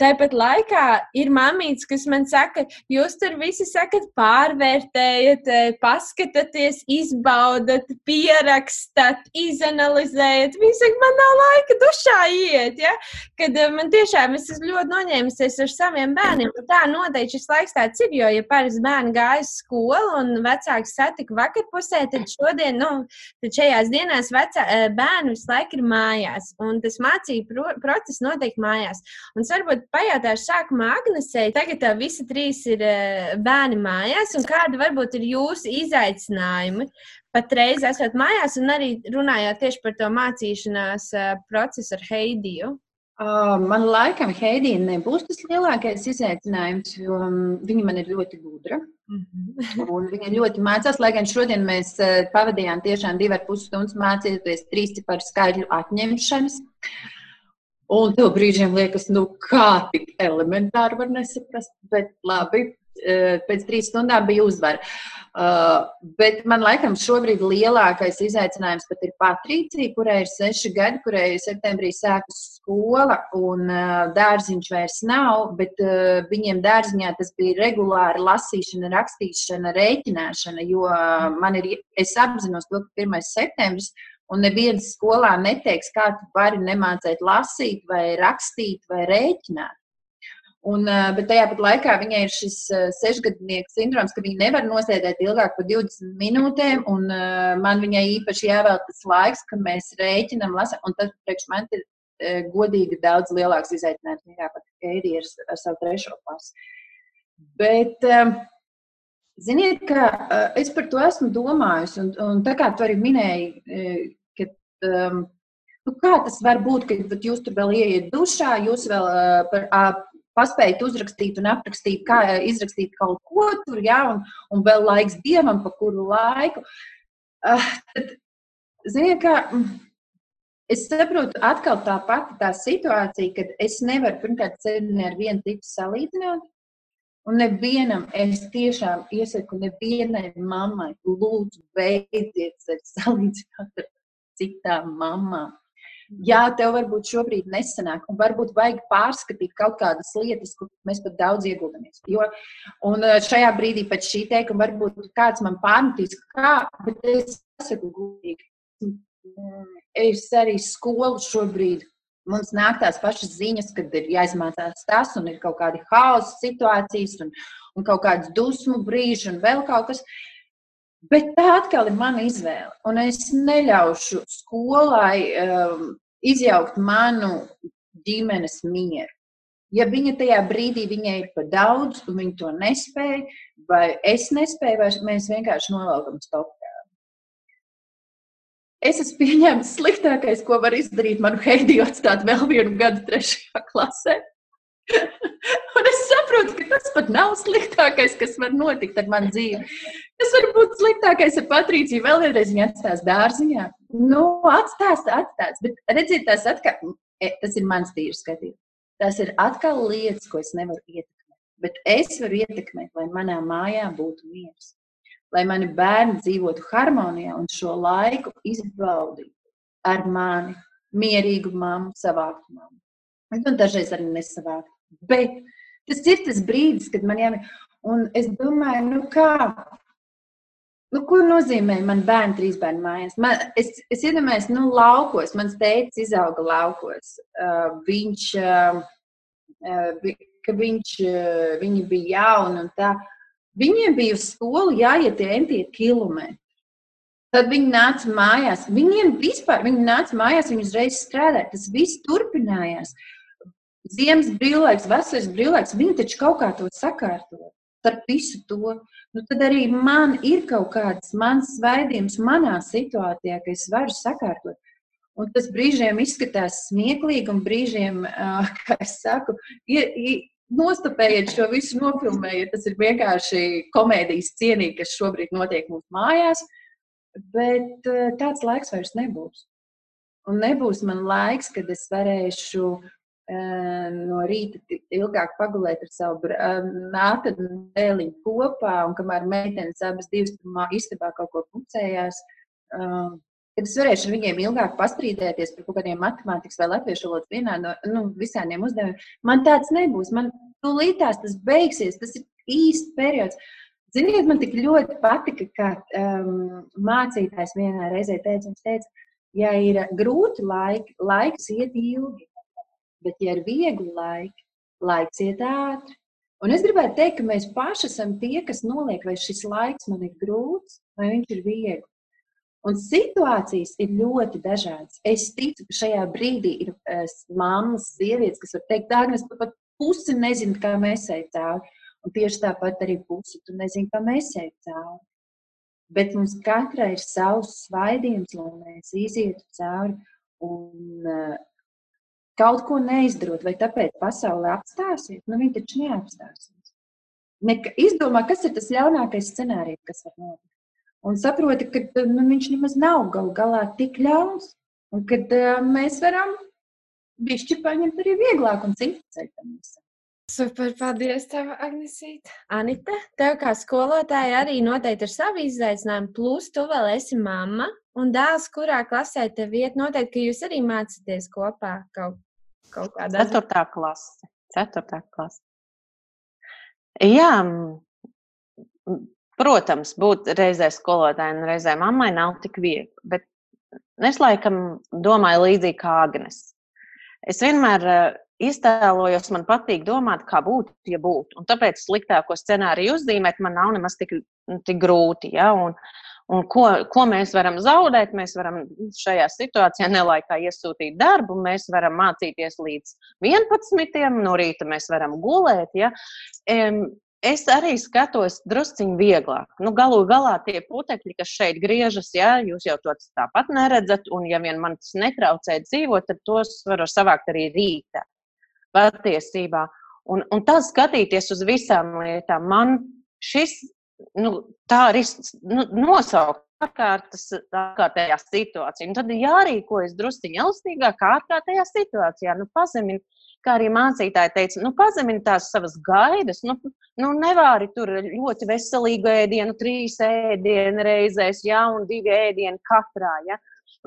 Tāpat laikā ir mamīts, kas man saka, jūs tur visi sakat, pārvērtējat, eh, paskatieties, izbaudat, pierakstat, izanalizējat. Viņi saka, man nav laika dušā iet. Ja? Kad eh, man tiešām es esmu ļoti noņēmusies ar saviem bērniem. Tā noteikti šis laiks tāds ir, jo, ja parasti bērni gājas skolu un vecāki satika vakarpusē, tad šodien, nu, tad šajās dienās vecā, bērni visu laiku ir mājās. Un tas mācību pro process notiek mājās. Un es varbūt pajautāšu sākumā Agnesei, tagad tev visi trīs ir bērni mājās, un kādi varbūt ir jūsu izaicinājumi? Patreiz esat mājās un arī runājāt tieši par to mācīšanās procesu ar Heidiju. Man laikam Heidija nebūs tas lielākais izaicinājums, jo um, viņa man ir ļoti gudra. Mm -hmm. viņa ļoti mācās, lai gan šodien mēs pavadījām tiešām divu ar pus stundas mācīties trīs ciparu skaidru atņemšanas. Un tev brīžiem liekas, nu kā tik elementāri var nesaprast, bet labi, pēc trīs stundām bija uzvara. Uh, bet man laikam šobrīd lielākais izaicinājums pat ir Patricija, kurai ir seši gadi, kurai septembrī sākas skola un dārziņš vairs nav, bet viņiem dārziņā tas bija regulāri lasīšana, rakstīšana, rēķināšana, jo man ir, es apzinos to, ka 1. septembris un neviens skolā neteiks, kā tu vari nemācēt lasīt vai rakstīt vai rēķināt. Un, bet tajā pat laikā viņai ir šis sešgadnieku sindroms, ka viņa nevar nosēdēt ilgāk par 20 minūtēm. Man viņai īpaši jāvēl tas laiks, kad mēs rēķinam, lasām. Un tas priekš man ir godīgi daudz lielāks izaicinājums nekā pat Keidija ar, ar savu trešo klasu. Bet, ziniet, ka es par to esmu domājusi. Un, un tā kā tu arī minēji, ka. Um, Nu, kā tas var būt, ka jūs tur vēl ieiet dušā, jūs vēl uh, par, uh, paspējat uzrakstīt un aprakstīt, kā izrakstīt kaut ko tur, ja, un, un vēl laiks dievam, pa kuru laiku. Uh, tad, ziniet, kā, mm, es saprotu, atkal tā pati tā situācija, kad es nevaru pirmkārt sevi ar vienu tipu salīdzināt. Un nevienam es tiešām iesaku, nevienai mammai, lūdzu, beidziet sevi salīdzināt ar citām mamām. Jā, tev varbūt šobrīd nesanāk, un varbūt vajag pārskatīt kaut kādas lietas, kur mēs pat daudz ieguldamies. Jo, un eh, šajā brīdī pēc šī teikuma varbūt kāds man pārmetīs, kā, bet es saku gudīgi. Es arī skolu šobrīd. Mums nāk tās pašas ziņas, kad ir jāizmācās tas, un ir kaut kādi haosa situācijas, un, un kaut kādas dusmu brīži, un vēl kaut kas. Bet tā atkal ir mana izvēle. Un es neļaušu skolai um, izjaukt manu ģimenes mieru. Ja viņa tajā brīdī viņai ir par daudz, un viņa to nespēja, vai es nespēju, vai mēs vienkārši novelkam stopā. Es esmu pieņēmis sliktākais, ko var izdarīt manu Heidiju, atstāt vēl vienu gadu trešajā klasē. Un es saprotu, ka tas pat nav sliktākais, kas var notikt ar manu dzīvi. Tas var būt sliktākais ar Patrīciju. Vēl vienreiz viņa atstās dārziņā. Nu, atstās, atstās. Bet redziet, tas, atkal, e, tas ir mans tīrs skatījums. Tas ir atkal lietas, ko es nevaru ietekmēt. Bet es varu ietekmēt, lai manā mājā būtu miers. Lai mani bērni dzīvotu harmonijā un šo laiku izbaudītu ar mani, mierīgu mammu, savāktu mammu. Un dažreiz arī nesavāktu. Bet tas ir tas brīdis, kad man jāmēģina. Un es domāju, nu kā, nu, ko nozīmē man bērni trīs bērnu mājās? Man, es, es iedomājos, nu, laukos, mans teicis izauga laukos. Uh, viņš, uh, uh, ka viņš, uh, viņi bija jauni un tā. Viņiem bija uz skolu jāiet tie entie kilometri. Tad viņi nāca mājās. Viņiem vispār, viņi nāca mājās, viņi uzreiz strādāja. Tas viss turpinājās. Ziemas brīvlaiks, vasaras brīvlaiks, viņi taču kaut kā to sakārto. Starp visu to, nu tad arī man ir kaut kāds mans svaidījums manā situācijā, ka es varu sakārtot. Un tas brīžiem izskatās smieklīgi, un brīžiem, kā es saku, ir, ir, nostapējiet šo visu, nofilmējiet. Tas ir vienkārši komēdijas cienīgi, kas šobrīd notiek mūsu mājās. Bet tāds laiks vairs nebūs. Un nebūs man laiks, kad es varēšu no rīta ilgāk pagulēt ar savu mātu un dēliņu kopā, un kamēr meitenes abas divas istabā kaut ko pucējās, kad es varēšu ar viņiem ilgāk pastrīdēties par kaut kādiem matemātikas vai latviešu valodas vienā no nu, visādiem uzdevumiem, man tāds nebūs. Man tūlītās tas beigsies, tas ir īsts periods. Ziniet, man tik ļoti patika, ka um, mācītājs vienā reizē teica, teica, ja ir grūti laiki, laiks iet ilgi, Bet, ja ir viegli laiki, laiks iet ātri. Un es gribētu teikt, ka mēs paši esam tie, kas noliek, vai šis laiks man ir grūts, vai viņš ir viegls. Un situācijas ir ļoti dažādas. Es ticu, ka šajā brīdī ir mammas, sievietes, kas var teikt, Dārgas, tu pat pusi nezini, kā mēs ejam cauri. Un tieši tāpat arī pusi tu nezini, kā mēs ejam cauri. Bet mums katrai ir savs svaidījums, lai mēs izietu cauri. Un, uh, kaut ko neizdarot, vai tāpēc pasaulē apstāsies, nu viņi taču neapstāsies. Nek izdomā, kas ir tas ļaunākais scenārijs, kas var notikt. Un saproti, ka nu, viņš nemaz nav gal galā tik ļauns, un kad uh, mēs varam bišķi paņemt arī vieglāk un citu ceļu. Super, paldies, tev, Agnesīte. Anita, tev kā skolotāja arī noteikti ir savi izaicinājumi, plus tu vēl esi mamma un dēls, kurā klasē tev iet. Noteikti, ka jūs arī mācāties kopā kaut kaut kādā Ceturtā klase. Ceturtā klase. Jā, protams, būt reizē skolotājai un reizē mammai nav tik viegli. Bet es laikam domāju līdzīgi kā Agnes. Es vienmēr iztēlojos, man patīk domāt, kā būtu, ja būtu. Un tāpēc sliktāko scenāriju uzzīmēt man nav nemaz tik, tik grūti. Ja? Un, Un ko, ko mēs varam zaudēt? Mēs varam šajā situācijā nelaikā iesūtīt darbu, mēs varam mācīties līdz 11. no rīta, mēs varam gulēt. Ja? Es arī skatos drusciņā vieglāk. Nu, galu galā tie putekļi, kas šeit griežas, ja, jūs jau to tāpat neredzat, un ja vien man tas netraucē dzīvot, tad tos varu savākt arī rītā. Patiesībā. Un, un tas skatīties uz visām lietām, man šis nu, tā arī nu, nosaukt ārkārtas, ārkārtējā situācijā. Un tad ir jārīkojas drusciņā elastīgāk, kā ārkārtējā situācijā. Nu, pazemin, kā arī mācītāji teica, nu, pazemini tās savas gaidas. Nu, nu, nevari tur ļoti veselīgu ēdienu, trīs ēdienu reizēs, ja, un divi ēdieni katrā. Ja.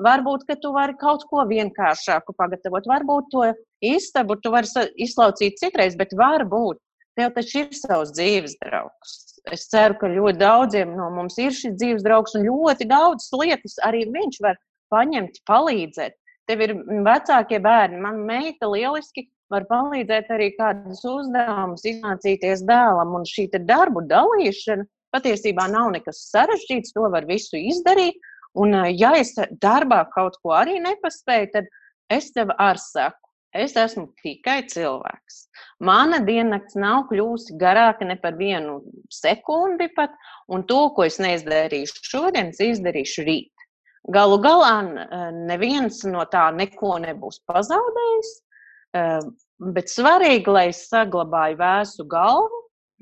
Varbūt, ka tu vari kaut ko vienkāršāku pagatavot. Varbūt to istabu tu vari izlaucīt citreiz, bet varbūt tev taču ir savs dzīves draugs es ceru, ka ļoti daudziem no mums ir šis dzīves draugs, un ļoti daudzas lietas arī viņš var paņemt, palīdzēt. Tev ir vecākie bērni, man meita lieliski var palīdzēt arī kādus uzdevumus, izmācīties dēlam, un šī darbu dalīšana patiesībā nav nekas sarežģīts, to var visu izdarīt. Un, ja es darbā kaut ko arī nepaspēju, tad es tev ar saku, Es esmu tikai cilvēks. Mana diennakts nav kļuvusi garāka ne par vienu sekundi pat, un to, ko es neizdarīšu šodien, es izdarīšu rīt. Galu galā neviens no tā neko nebūs pazaudējis, bet svarīgi, lai es saglabāju vēsu galvu.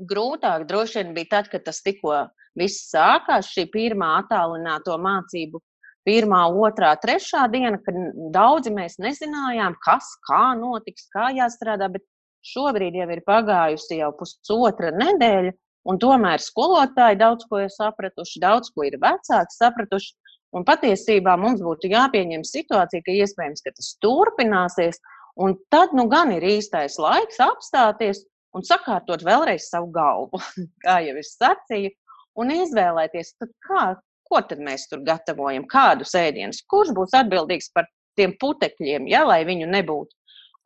Grūtāk droši vien bija tad, kad tas tikko viss sākās, šī pirmā attālināto mācību pirmā, otrā, trešā diena, kad daudzi mēs nezinājām, kas, kā notiks, kā jāstrādā, bet šobrīd jau ir pagājusi jau pusotra nedēļa, un tomēr skolotāji daudz ko ir sapratuši, daudz ko ir vecāki sapratuši. Un patiesībā mums būtu jāpieņem situācija, ka iespējams, ka tas turpināsies, un tad nu gan ir īstais laiks apstāties un sakārtot vēlreiz savu galvu, kā jau es sacīju, un izvēlēties, kā, ko tad mēs tur gatavojam, kādus ēdienus, kurš būs atbildīgs par tiem putekļiem, ja, lai viņu nebūtu,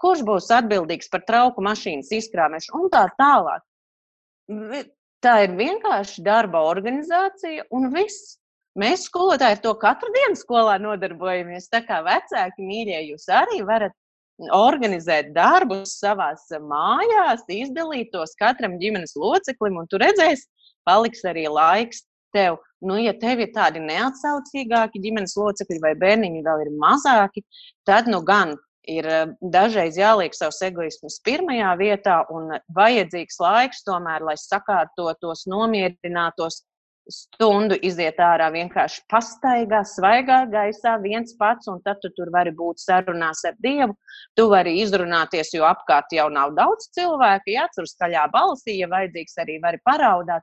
kurš būs atbildīgs par trauku mašīnas izkrāmēšanu un tā tālāk. Tā ir vienkārši darba organizācija un viss. Mēs skolotāji ar to katru dienu skolā nodarbojamies. Tā kā vecāki mīļie, jūs arī varat organizēt darbus savā mājās, izdalīt tos katram ģimenes loceklim, un tur redzēs, paliks arī laiks tev. Nu, ja tev ir tādi neatsaucīgāki ģimenes locekļi vai bērniņi vēl ir mazāki, tad nu gan ir eh, dažreiz jāliek savs egoisms pirmajā vietā un vajadzīgs laiks tomēr, lai sakārtotos, nomierinātos. Stundu iziet ārā, vienkārši pastaigā, svaigā gaisā, viens pats, un tad tu tur vari būt sarunās ar Dievu. Tu vari izrunāties, jo apkārt jau nav daudz cilvēku, ja tur skaļā balsī, ja vajadzīgs, arī vari paraudāt.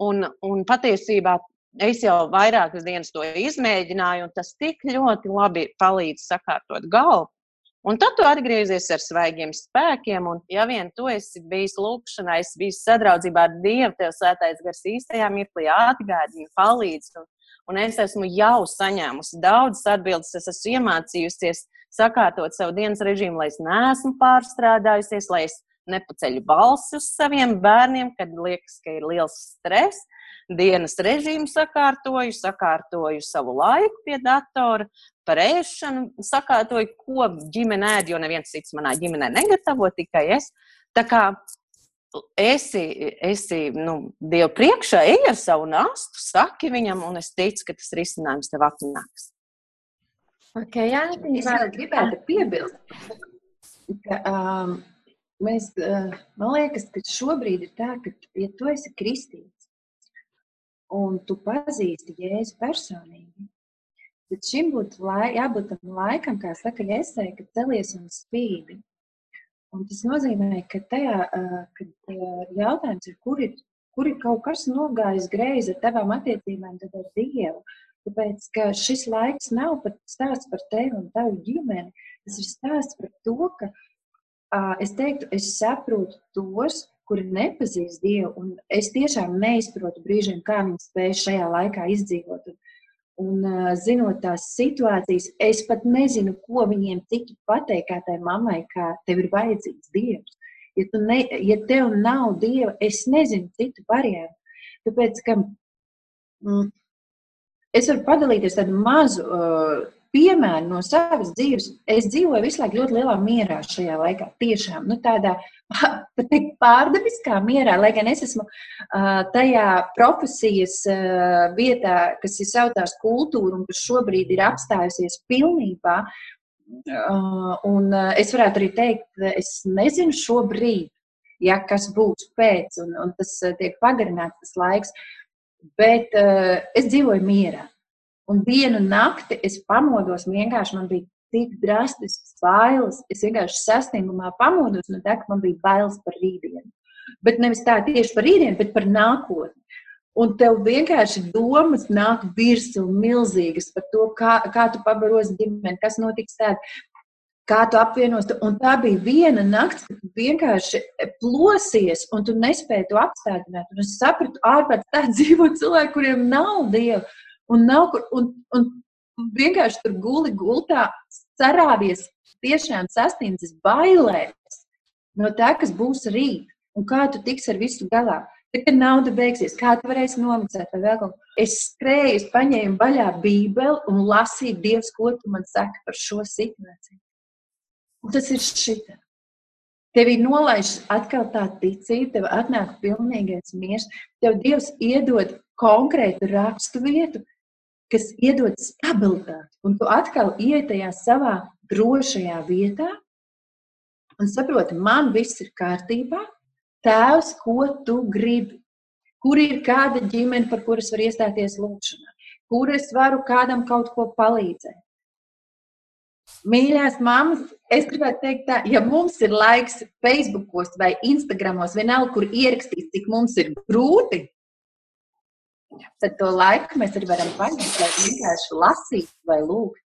Un, un patiesībā es jau vairākas dienas to izmēģināju, un tas tik ļoti labi palīdz sakārtot galvu. Un tad tu atgriezies ar svaigiem spēkiem, un, ja vien tu esi bijis lūkšanā, es biju sadraudzībā ar Dievu, tev sētais gars īstajā mirklī atgādina, palīdz. Un, un es esmu jau saņēmusi daudzas atbildes, es esmu iemācījusies sakārtot savu dienas režīmu, lai es neesmu pārstrādājusies, lai es nepaceļu balsi uz saviem bērniem, kad liekas, ka ir liels stress. Dienas režīmu sakārtoju, sakārtoju savu laiku pie datora, par ēšanu, sakārtoju, ko ģimene ēd, jo neviens cits manā ģimenē negatavo, tikai es. Tā kā esi, esi nu, Dievu priekšā, ej ar savu nāstu, saki viņam, un es ticu, ka tas risinājums tev atnāks. Okay, jā, es vēl gribētu piebilst, ka um, mēs, uh, man liekas, ka šobrīd ir tā, ka, ja tu esi kristīts un tu pazīsti Jēzu personīgi, tad šim būtu lai, jābūt tam laikam, kā saka Jēzē, ka celies un spīdi. Un tas nozīmē, ka tajā kad, jautājums ir, kur ir, kur ir kaut kas nogājis greizi ar tavām attiecībām ar Dievu. Tāpēc, ka šis laiks nav pat stāsts par tevi un tavu ģimeni. Tas ir stāsts par to, ka es teiktu, es saprotu tos, kuri nepazīst Dievu, un es tiešām neizprotu brīžiem, kā viņi spēj šajā laikā izdzīvot. Un, un zinot tās situācijas, es pat nezinu, ko viņiem citu pateikt, kā tai mammai, kā tev ir vajadzīgs Dievs. Ja, ne, ja tev nav Dieva, es nezinu citu variantu. Tāpēc, ka mm, es varu padalīties tādu mazu uh, piemēru no savas dzīves. Es dzīvoju visu laiku ļoti lielā mierā šajā laikā. Tiešām nu, tādā pārdabiskā mierā, lai gan es esmu uh, tajā profesijas uh, vietā, kas ir sauktās kultūra un kas šobrīd ir apstājusies pilnībā. Uh, un uh, es varētu arī teikt, es nezinu šobrīd, ja, kas būs pēc, un, un tas tiek pagarināts tas laiks, bet uh, es dzīvoju mierā. Un dienu nakti es pamodos, vienkārši man bija tik drastisks bailes. Es vienkārši sasniegumā pamodos no tā, ka man bija bailes par rītdienu. Bet nevis tā tieši par rītdienu, bet par nākotni. Un tev vienkārši domas nāk virsū milzīgas par to, kā, kā tu pabaros ģimeni, kas notiks tādā, kā tu apvienos. Un tā bija viena nakts, kad tu vienkārši plosies un tu nespēji to apstādināt. Un es sapratu, ārpēc tā dzīvo cilvēki, kuriem nav dieva un nav kur. Un, un vienkārši tur guli gultā, cerāvies tiešām sasniedzis bailēs no tā, kas būs rīt un kā tu tiks ar visu galā. Tad, kad nauda beigsies, kā tu varēsi nomicēt vai vēl kaut ko. Es skrēju, es paņēmu vaļā Bībeli un lasīju Dievs, ko tu man saki par šo situāciju. Un tas ir šitā. Tev ir nolaists atkal tā ticība, tev atnāk pilnīgais miers, tev Dievs iedod konkrētu rakstu vietu, kas iedod stabilitāti. Un tu atkal ienāc tajā savā drošajā vietā un saproti, man viss ir kārtībā. Tēvs, ko tu gribi? Kur ir kāda ģimene, par kuras var iestāties lūgšanā? Kur es varu kādam kaut ko palīdzēt? Mīļās mammas, es gribētu teikt, tā, ja mums ir laiks Facebook vai Instagram, vienalga, kur ierakstīt, cik mums ir grūti, tad to laiku mēs arī varam paņemt, lai vienkārši lasītu vai lūgtu.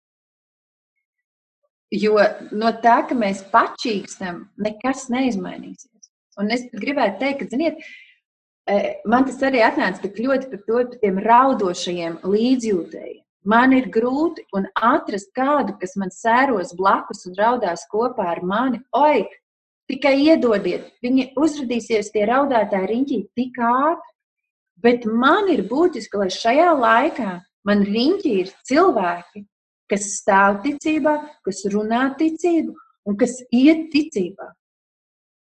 Jo no tā, ka mēs pačīkstam, nekas neizmainīsies. Un es gribētu teikt, ka, ziniet, e, man tas arī atnāca tik ļoti par to, par tiem raudošajiem līdzjūtējiem. Man ir grūti atrast kādu, kas man sēros blakus un raudās kopā ar mani. Oi, tikai iedodiet, viņi uzrādīsies tie raudātāji riņķī tik ātri, Bet man ir būtiski, lai šajā laikā man riņķī ir cilvēki, kas stāv ticībā, kas runā ticību un kas iet ticībā.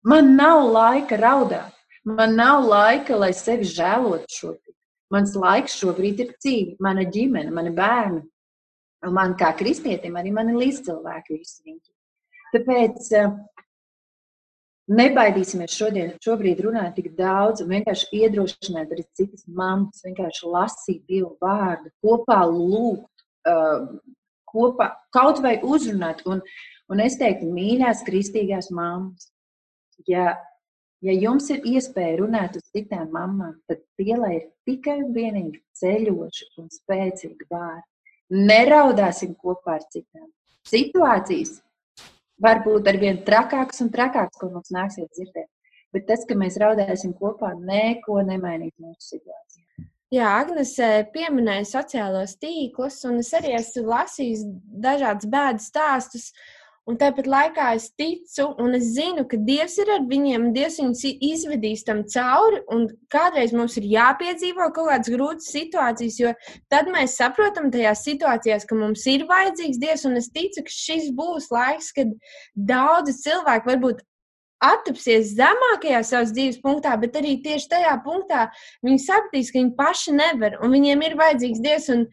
Man nav laika raudāt, man nav laika, lai sevi žēlotu šobrīd. Mans laiks šobrīd ir dzīve, mana ģimene, mani bērni. Un man kā kristietim arī mani līdzcilvēki visi viņi. Tāpēc Nebaidīsimies šodien, šobrīd runāt tik daudz, un vienkārši iedrošināt arī citas mammas, vienkārši lasīt Dievu vārdu, kopā lūgt, uh, kopā kaut vai uzrunāt. Un, un es teiktu, mīļās, kristīgās mammas, ja, ja jums ir iespēja runāt uz citām mamām, tad tie lai ir tikai un vienīgi ceļoši un spēcīgi vārdi. Neraudāsim kopā ar citām. Situācijas varbūt ar vien trakāks un trakāks, ko mums nāksies dzirdēt. Bet tas, ka mēs raudāsim kopā, neko nemainīs mūsu situācijā. Jā, Agnēs pieminēja sociālos tīklus, un es arī esmu lasījis dažādas bēdas stāstus. Un tāpat laikā es ticu, un es zinu, ka Dievs ir ar viņiem, Dievs viņus izvedīs tam cauri. Un kādreiz mums ir jāpiedzīvo kaut kādas grūtas situācijas, jo tad mēs saprotam tajās situācijās, ka mums ir vajadzīgs Dievs. Un es ticu, ka šis būs laiks, kad daudzi cilvēki varbūt attapsies zemākajā savas dzīves punktā, bet arī tieši tajā punktā viņi sapratīs, ka viņi paši nevar un viņiem ir vajadzīgs Dievs. Un,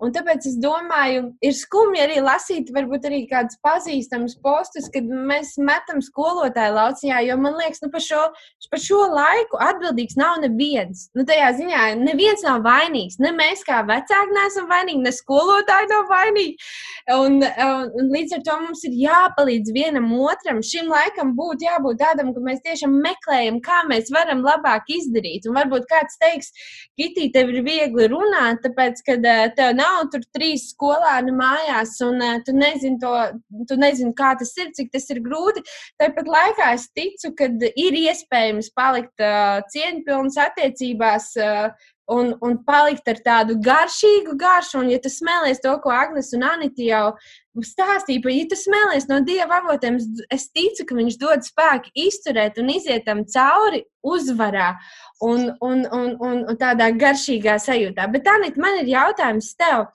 un tāpēc es domāju, ir skumji arī lasīt, varbūt arī kādus pazīstamus postus, kad mēs metam skolotāju lauciņā, jo man liekas, nu par šo, par šo laiku atbildīgs nav neviens. Nu, tajā ziņā neviens nav vainīgs. Ne mēs kā vecāki neesam vainīgi, ne skolotāji nav vainīgi. Un, un, un līdz ar to mums ir jāpalīdz vienam otram. Šim laikam būtu jābūt tādam, ka mēs tiešām meklējam, kā mēs varam labāk izdarīt. Un varbūt kāds teiks, Kitī, tev ir viegli runāt, tāpēc, ka tev nav tur trīs skolāni mājās, un tu nezini, to, tu nezini, kā tas ir, cik tas ir grūti. Tāpat laikā es ticu, ka ir iespējams palikt uh, cieņpilnas attiecībās. Uh, un, un palikt ar tādu garšīgu garšu. Un, ja tu smēlies to, ko Agnēs un Anita jau stāstīja, ja tu smēlies no dieva avotiem, es ticu, ka viņš dod spēku izturēt un iziet tam cauri uzvarā un, un, un, un, un tādā garšīgā sajūtā. Bet, Anita, man ir jautājums tev.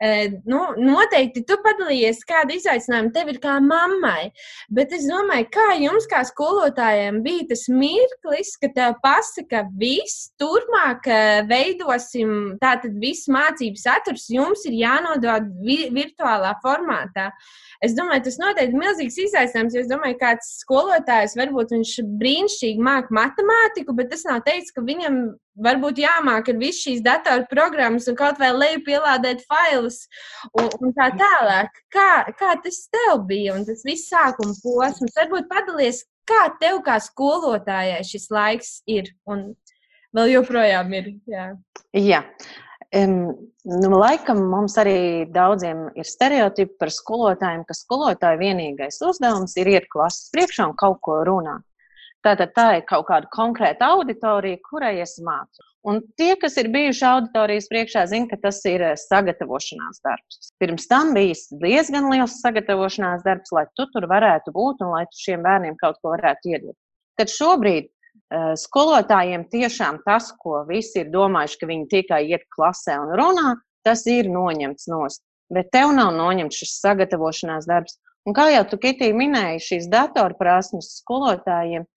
E, nu, noteikti tu padalījies, kāda izaicinājuma tev ir kā mammai. Bet es domāju, kā jums, kā skolotājiem, bija tas mirklis, ka tev pasaka, viss turpmāk e, veidosim, tātad viss mācības saturs jums ir jānodod vi virtuālā formātā. Es domāju, tas noteikti ir milzīgs izaicinājums, jo es domāju, kāds skolotājs varbūt viņš brīnišķīgi māca matemātiku, bet tas nav teiks, ka viņam varbūt jāmāk ar visu šīs datoru programmas un kaut vai leju pielādēt failus un, un tā tālāk. Kā, kā tas tev bija un tas viss sākuma posms? Varbūt padalies, kā tev kā skolotājai šis laiks ir un vēl joprojām ir. Jā. jā. Um, nu, laikam mums arī daudziem ir stereotipi par skolotājiem, ka skolotāja vienīgais uzdevums ir iet klases priekšā un kaut ko runāt. Tātad tā ir kaut kāda konkrēta auditorija, kurai es mācu. Un tie, kas ir bijuši auditorijas priekšā, zina, ka tas ir eh, sagatavošanās darbs. Pirms tam bija diezgan liels sagatavošanās darbs, lai tu tur varētu būt un lai tu šiem bērniem kaut ko varētu iedot. Tad šobrīd Eh, skolotājiem tiešām tas, ko visi ir domājuši, ka viņi tikai iet klasē un runā, tas ir noņemts nost. Bet tev nav noņemts šis sagatavošanās darbs. Un kā jau tu, Kitī, minēji, šīs datorprasmes skolotājiem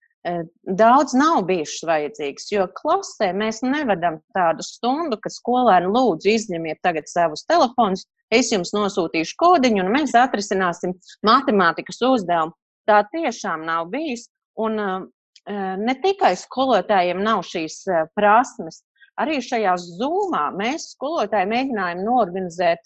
daudz nav bijušas vajadzīgas, jo klasē mēs nevedam tādu stundu, ka skolēni lūdzu izņemiet tagad savus telefonus, es jums nosūtīšu kodiņu un mēs atrisināsim matemātikas uzdevumu. Tā tiešām nav bijis. Un ne tikai skolotājiem nav šīs prasmes, arī šajā zūmā mēs skolotāji mēģinājām norganizēt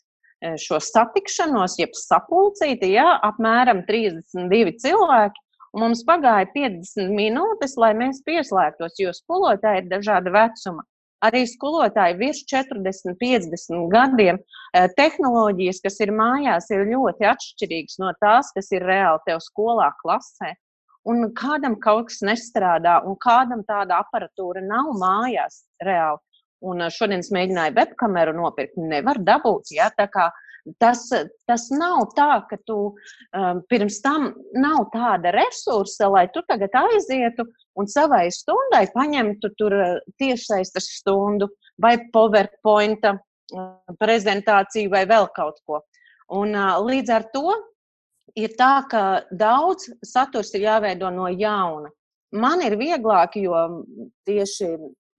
šo satikšanos, jeb sapulcīti, ja, apmēram 32 cilvēki. Mums pagāja 50 minūtes, lai mēs pieslēgtos, jo skolotāji ir dažāda vecuma. Arī skolotāji virs 40, 50 gadiem tehnoloģijas, kas ir mājās, ir ļoti atšķirīgas no tās, kas ir reāli tev skolā, klasē un kādam kaut kas nestrādā, un kādam tāda aparatūra nav mājās reāli. Un eh, šodien es mēģināju webkameru nopirkt, nevar dabūt. Ja? Tas, tas nav tā, ka tu um, pirms tam nav tāda resursa, lai tu tagad aizietu un savai stundai paņemtu tur eh, tiešsaistes stundu vai PowerPoint prezentāciju vai vēl kaut ko. Un, uh, līdz ar to ir tā, ka daudz saturs ir jāveido no jauna. Man ir vieglāk, jo tieši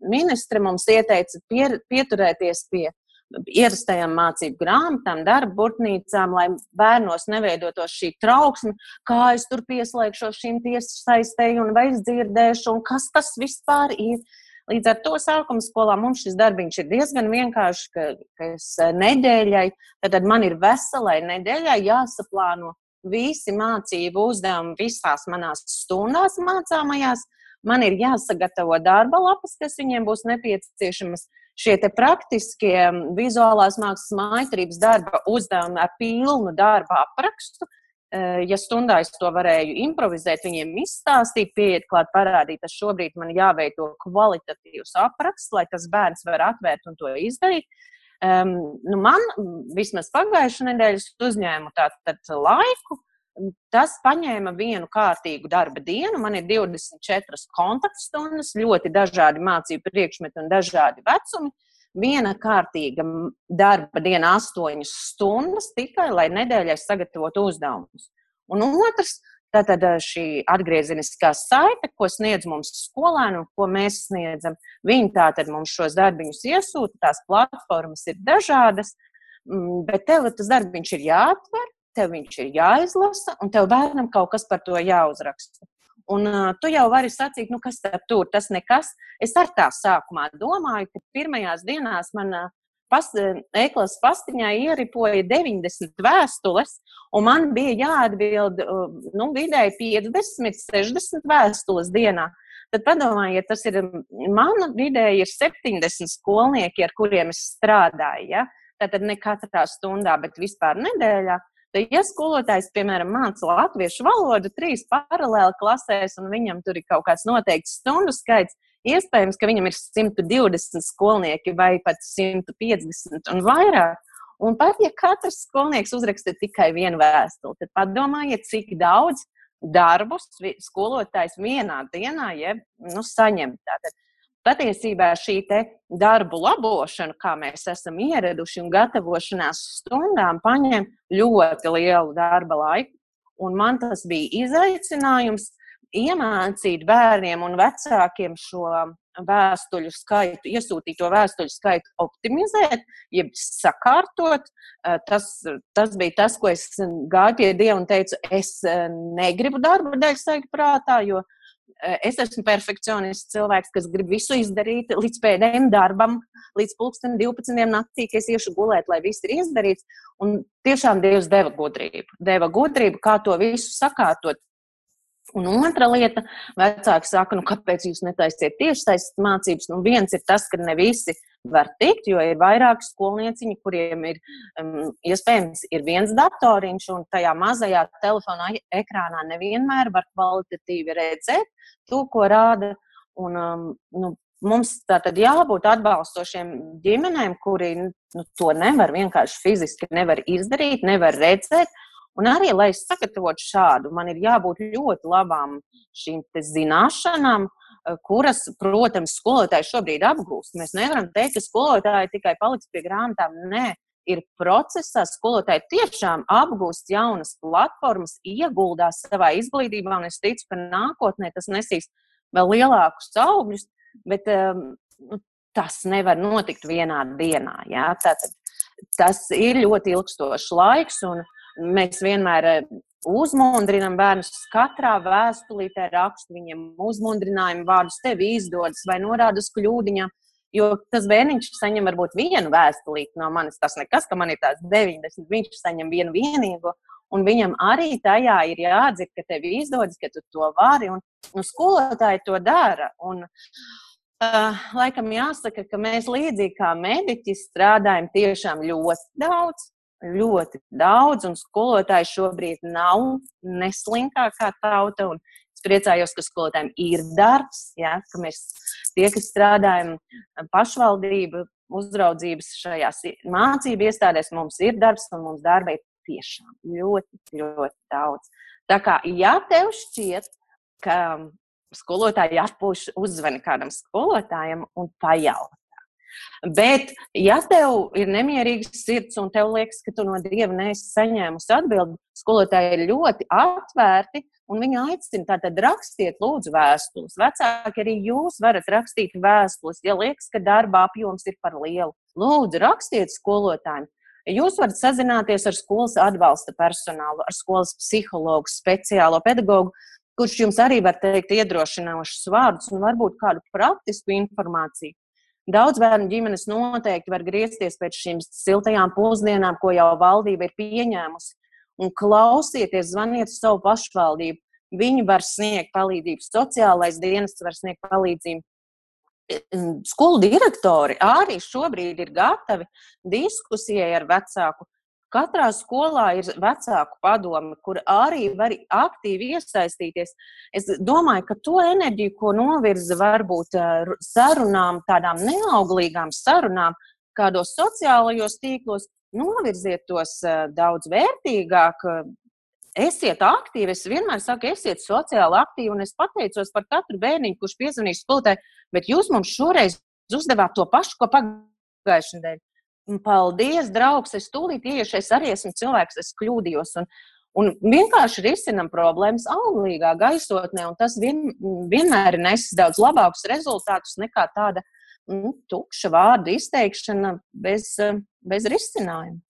ministre mums ieteica pier, pieturēties pie ierastajām mācību grāmatām, darba burtnīcām, lai bērnos neveidotos šī trauksme, kā es tur pieslēgšos šīm tiesaistēju un vai es dzirdēšu, un kas tas vispār ir. Līdz ar to sākuma skolā mums šis darbiņš ir diezgan vienkāršs, ka, ka es nedēļai, tad man ir veselai nedēļai jāsaplāno visi mācību uzdevumi visās manās stundās mācāmajās. Man ir jāsagatavo darba lapas, kas viņiem būs nepieciešamas. Šie praktiskie vizuālās mākslas maitrības darba uzdevumi ar pilnu darba aprakstu. Eh, ja stundā es to varēju improvizēt, viņiem izstāstīt, pieiet klāt, parādīt, tad šobrīd man jāveido kvalitatīvs apraksts, lai tas bērns var atvērt un to izdarīt. Um, nu man vismaz pagājušā nedēļa uzņēmu tādu laiku, Tas paņēma vienu kārtīgu darba dienu. Man ir 24 kontaktstundas, ļoti dažādi mācību priekšmeti un dažādi vecumi. Viena kārtīga darba diena, 8 stundas tikai, lai nedēļai sagatavotu uzdevumus. Un otrs, tātad šī atgriezeniskā saite, ko sniedz mums skolēni un ko mēs sniedzam. Viņi tātad mums šos darbiņus iesūta, tās platformas ir dažādas, bet tev tas darbiņš ir jāatver tev viņš ir jāizlasa, un tev bērnam kaut kas par to jāuzraksta. Un uh, tu jau vari sacīt, nu, kas tur tas nekas. Es ar tā sākumā domāju, ka pirmajās dienās man uh, pas, e-klases pastiņā ieripoja 90 vēstules, un man bija jāatbild uh, nu, vidēji 50, 60 vēstules dienā. Tad padomājiet, tas ir mana vidēji ir 70 skolnieki, ar kuriem es strādāju. Ja? Tātad ne katrā stundā, bet vispār nedēļā. Tad, ja skolotājs, piemēram, māca latviešu valodu trīs paralēli klasēs, un viņam tur ir kaut kāds noteikts stundu skaits, iespējams, ka viņam ir 120 skolnieki vai pat 150 un vairāk. Un pat ja katrs skolnieks uzraksta tikai vienu vēstuli, tad padomājiet, cik daudz darbus skolotājs vienā dienā ja, nu, saņem. Tātad patiesībā šī darbu labošana, kā mēs esam ieraduši, un gatavošanās stundām paņem ļoti lielu darba laiku. Un man tas bija izaicinājums iemācīt bērniem un vecākiem šo vēstuļu skaitu, iesūtīto vēstuļu skaitu optimizēt, jeb sakārtot. Tas, tas bija tas, ko es gāju pie Dieva un teicu, es negribu darbu dēļ saīt prātā, jo Eh, es esmu perfekcionists cilvēks, kas grib visu izdarīt līdz pēdējiem darbam, līdz pulksten 12. naktī, kad es iešu gulēt, lai viss ir izdarīts. Un tiešām Dievs deva gudrību. Deva gudrību, kā to visu sakārtot. Un otra lieta, vecāki saka, nu, kāpēc jūs netaisiet tiešsaistes mācības? Nu, viens ir tas, ka ne visi var tikt, jo ir vairāki skolnieciņi, kuriem ir um, iespējams ir viens datoriņš, un tajā mazajā telefona ekrānā nevienmēr var kvalitatīvi redzēt to, ko rāda. Un, um, nu, mums tā tad jābūt atbalstošiem ģimenēm, kuri nu, to nevar vienkārši fiziski nevar izdarīt, nevar redzēt. Un arī, lai es sagatavotu šādu, man ir jābūt ļoti labām šīm zināšanām, Eh, kuras, protams, skolotāji šobrīd apgūst. Mēs nevaram teikt, ka skolotāji tikai paliks pie grāmatām. Nē, ir procesā. Skolotāji tiešām apgūst jaunas platformas, ieguldās savā izglītībā, un es ticu, ka nākotnē tas nesīs vēl lielākus augļus, bet um, tas nevar notikt vienā dienā. Jā? Tātad, tas ir ļoti ilgstošs laiks, un mēs vienmēr uzmundrinam bērnus katrā vēstulītē, rakstu viņiem uzmundrinājumu vārdus, tev izdodas vai norāda uz kļūdiņām. Jo tas bērniņš saņem varbūt vienu vēstulīti no manis. Tas nekas, ka man ir tās 90, viņš saņem vienu vienīgo. Un viņam arī tajā ir jāatzīst, ka tev izdodas, ka tu to vari. Un, un skolotāji to dara. Un, uh, laikam jāsaka, ka mēs līdzīgi kā mediķi strādājam tiešām ļoti daudz ļoti daudz, un skolotāji šobrīd nav neslinkākā tauta. Es priecājos, ka skolotājiem ir darbs, ja, ka mēs tie, kas strādājam pašvaldību uzraudzības šajās mācību iestādēs, mums ir darbs, un mums darba ir tiešām ļoti, ļoti daudz. Tā kā, ja tev šķiet, ka skolotāji atpūš, uzzvani kādam skolotājam un pajaut, Bet, ja tev ir nemierīgs sirds un tev liekas, ka tu no dieva neesi saņēmusi atbildi, skolotāji ir ļoti atvērti un viņi aicina tātad rakstiet, lūdzu, vēstules. Vecāki arī jūs varat rakstīt vēstules, ja liekas, ka darba apjoms ir par lielu. Lūdzu, rakstiet skolotājiem. Jūs varat sazināties ar skolas atbalsta personālu, ar skolas psihologu, speciālo pedagogu, kurš jums arī var teikt iedrošinošus vārdus un varbūt kādu praktisku informāciju. Daudz bērnu ģimenes noteikti var griezties pēc šīm siltajām pusdienām, ko jau valdība ir pieņēmusi. Un klausieties, zvaniet uz savu pašvaldību. Viņi var sniegt palīdzību, sociālais dienests var sniegt palīdzību. Skolu direktori arī šobrīd ir gatavi diskusijai ar vecāku Katrā skolā ir vecāku padomi, kur arī var aktīvi iesaistīties. Es domāju, ka to enerģiju, ko novirza varbūt eh, sarunām, tādām neauglīgām sarunām, kādos sociālajos tīklos, novirziet tos eh, daudz vērtīgāk. esiet aktīvi. Es vienmēr saku, esiet sociāli aktīvi, un es pateicos par katru bērniņu, kurš piezvanīs skolotājai, bet jūs mums šoreiz uzdevāt to pašu, ko pagājušajā nedēļā. Paldies, draugs! Es tūlīt ieiešu, es arī esmu cilvēks, es kļūdījos. Un, un vienkārši risinam problēmas auglīgā gaisotnē, un tas vien, vienmēr nesis daudz labākus rezultātus nekā tāda nu, tukša vārda izteikšana bez, bez risinājuma.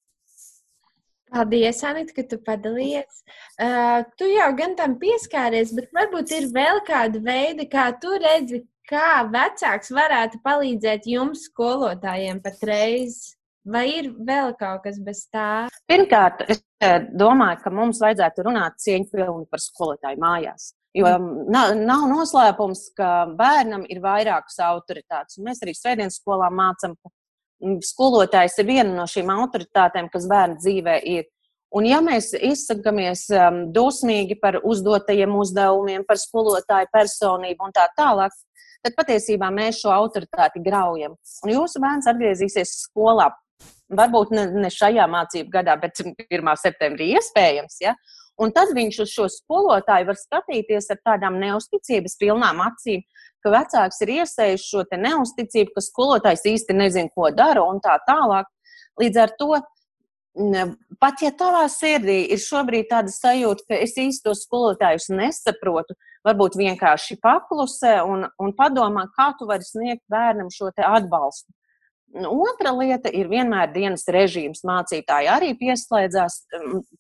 Paldies, Anita, ka tu padalījies. Uh, tu jau gan tam pieskāries, bet varbūt ir vēl kāda veida, kā tu redzi, kā vecāks varētu palīdzēt jums, skolotājiem, patreiz. Vai ir vēl kaut kas bez tā? Pirmkārt, es eh, domāju, ka mums vajadzētu runāt cieņpilni par skolotāju mājās. Jo mm. nav, nav noslēpums, ka bērnam ir vairākas autoritātes. Mēs arī svētdienas skolā mācām, ka Mm, skolotājs ir viena no šīm autoritātēm, kas bērnu dzīvē ir. Un, ja mēs izsakāmies um, dusmīgi par uzdotajiem uzdevumiem, par skolotāju personību un tā tālāk, tad patiesībā mēs šo autoritāti graujam. Un jūsu bērns atgriezīsies skolā. Varbūt ne, ne šajā mācību gadā, bet 1. septembrī iespējams. Ja? Un tad viņš uz šo skolotāju var skatīties ar tādām neusticības pilnām acīm, ka vecāks ir iesējis šo neusticību, ka skolotājs īsti nezina, ko dara un tā tālāk. Līdz ar to, pat ja tavā sirdī ir šobrīd tāda sajūta, ka es īsti tos skolotājus nesaprotu, varbūt vienkārši paklusē un, un padomā, kā tu vari sniegt bērnam šo atbalstu. Otra lieta ir vienmēr dienas režīms. Mācītāji arī pieslēdzās,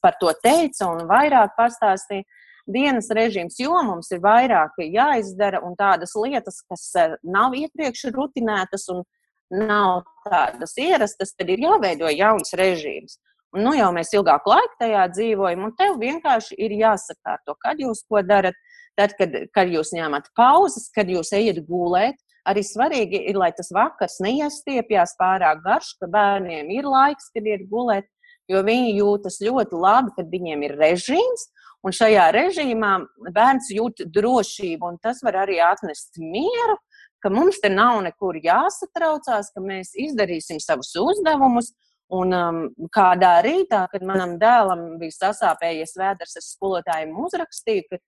par to teica un vairāk pastāstīja dienas režīms, jo mums ir vairāk jāizdara un tādas lietas, kas eh, nav iepriekš rutinētas un nav tādas ierastas, tad ir jāveido jauns režīms. Un, nu, jau mēs ilgāku laiku tajā dzīvojam, un tev vienkārši ir jāsakārto, kad jūs ko darat. Tad, kad, kad jūs ņemat pauzes, kad jūs ejat gulēt, arī svarīgi ir, lai tas vakars neiestiepjas pārāk garš, ka bērniem ir laiks, kad ir gulēt, jo viņi jūtas ļoti labi, kad viņiem ir režīms, Un šajā režīmā bērns jūt drošību, un tas var arī atnest mieru, ka mums te nav nekur jāsatraucās, ka mēs izdarīsim savus uzdevumus. Un um, kādā rītā, kad manam dēlam bija sasāpējies vēders, es skolotājiem uzrakstīju, ka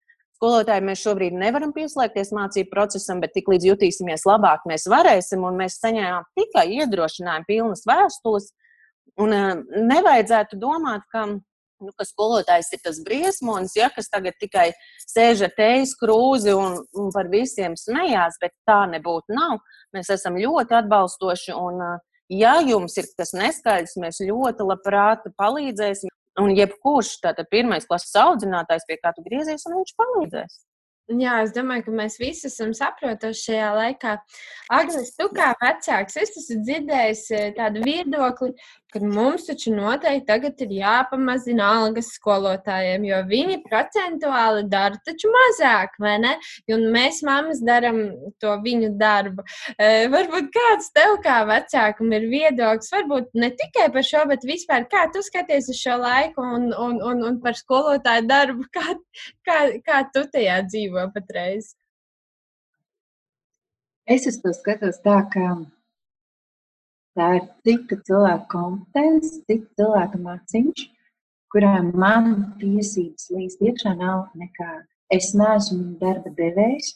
skolotāji mēs šobrīd nevaram pieslēgties mācību procesam, bet tik līdz jutīsimies labāk, mēs varēsim. Mēs saņēmām tikai iedrošinājumu pilnas vēstules. Un um, nevajadzētu domāt, ka nu, ka skolotājs ir tas briesmonis, ja, kas tagad tikai sēž ar teijas krūzi un, un par visiem smējās, bet tā nebūtu nav. Mēs esam ļoti atbalstoši un, ja jums ir kas neskaidrs, mēs ļoti labprāt palīdzēsim. Un jebkurš tātad pirmais klases audzinātājs, pie kā tu griezies, un viņš palīdzēs. Jā, es domāju, ka mēs visi esam saprotuši šajā laikā. Agnēs, tu kā vecāks, es esmu dzirdējis tādu viedokli, ka mums taču noteikti tagad ir jāpamazina algas skolotājiem, jo viņi procentuāli dara taču mazāk, vai ne? Un mēs, mammas, darām to viņu darbu. E, varbūt kāds tev kā vecākam ir viedoklis, varbūt ne tikai par šo, bet vispār kā tu skaties uz šo laiku un, un, un, un par skolotāju darbu, kā, kā, kā tu tajā dzīvo patreiz? Es uz to skatos tā, ka Tā ir cita cilvēka kompetence, cita cilvēka maciņš, kurām man tiesības līdz iekšā nav nekāda. Es neesmu darba devējs,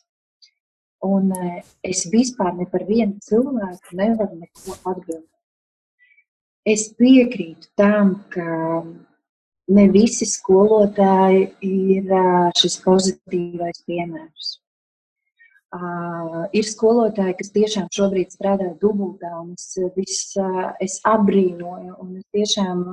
un eh, es vispār ne par vienu cilvēku nevaru neko atbildēt. Es piekrītu tam, ka ne visi skolotāji ir eh, šis pozitīvais piemērs. Uh, ir skolotāji, kas tiešām šobrīd strādā dubultā, un es, vis, uh, es apbrīnoju, un es tiešām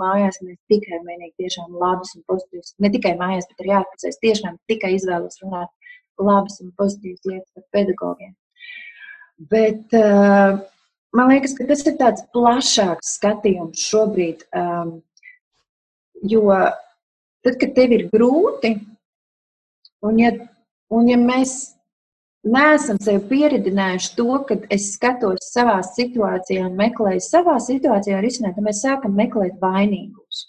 mājās mēs tikai vienīgi tiešām labas un pozitīvas, ne tikai mājās, bet arī ārpusē, es tiešām tikai izvēlos runāt labas un pozitīvas lietas par pedagogiem. Bet uh, man liekas, ka tas ir tāds plašāks skatījums šobrīd, um, jo tad, kad tev ir grūti, un ja, un ja mēs neesam sev pieredzinājuši to, ka es skatos savā situācijā un meklēju savā situācijā risinājumu, tad mēs sākam meklēt vainīgus.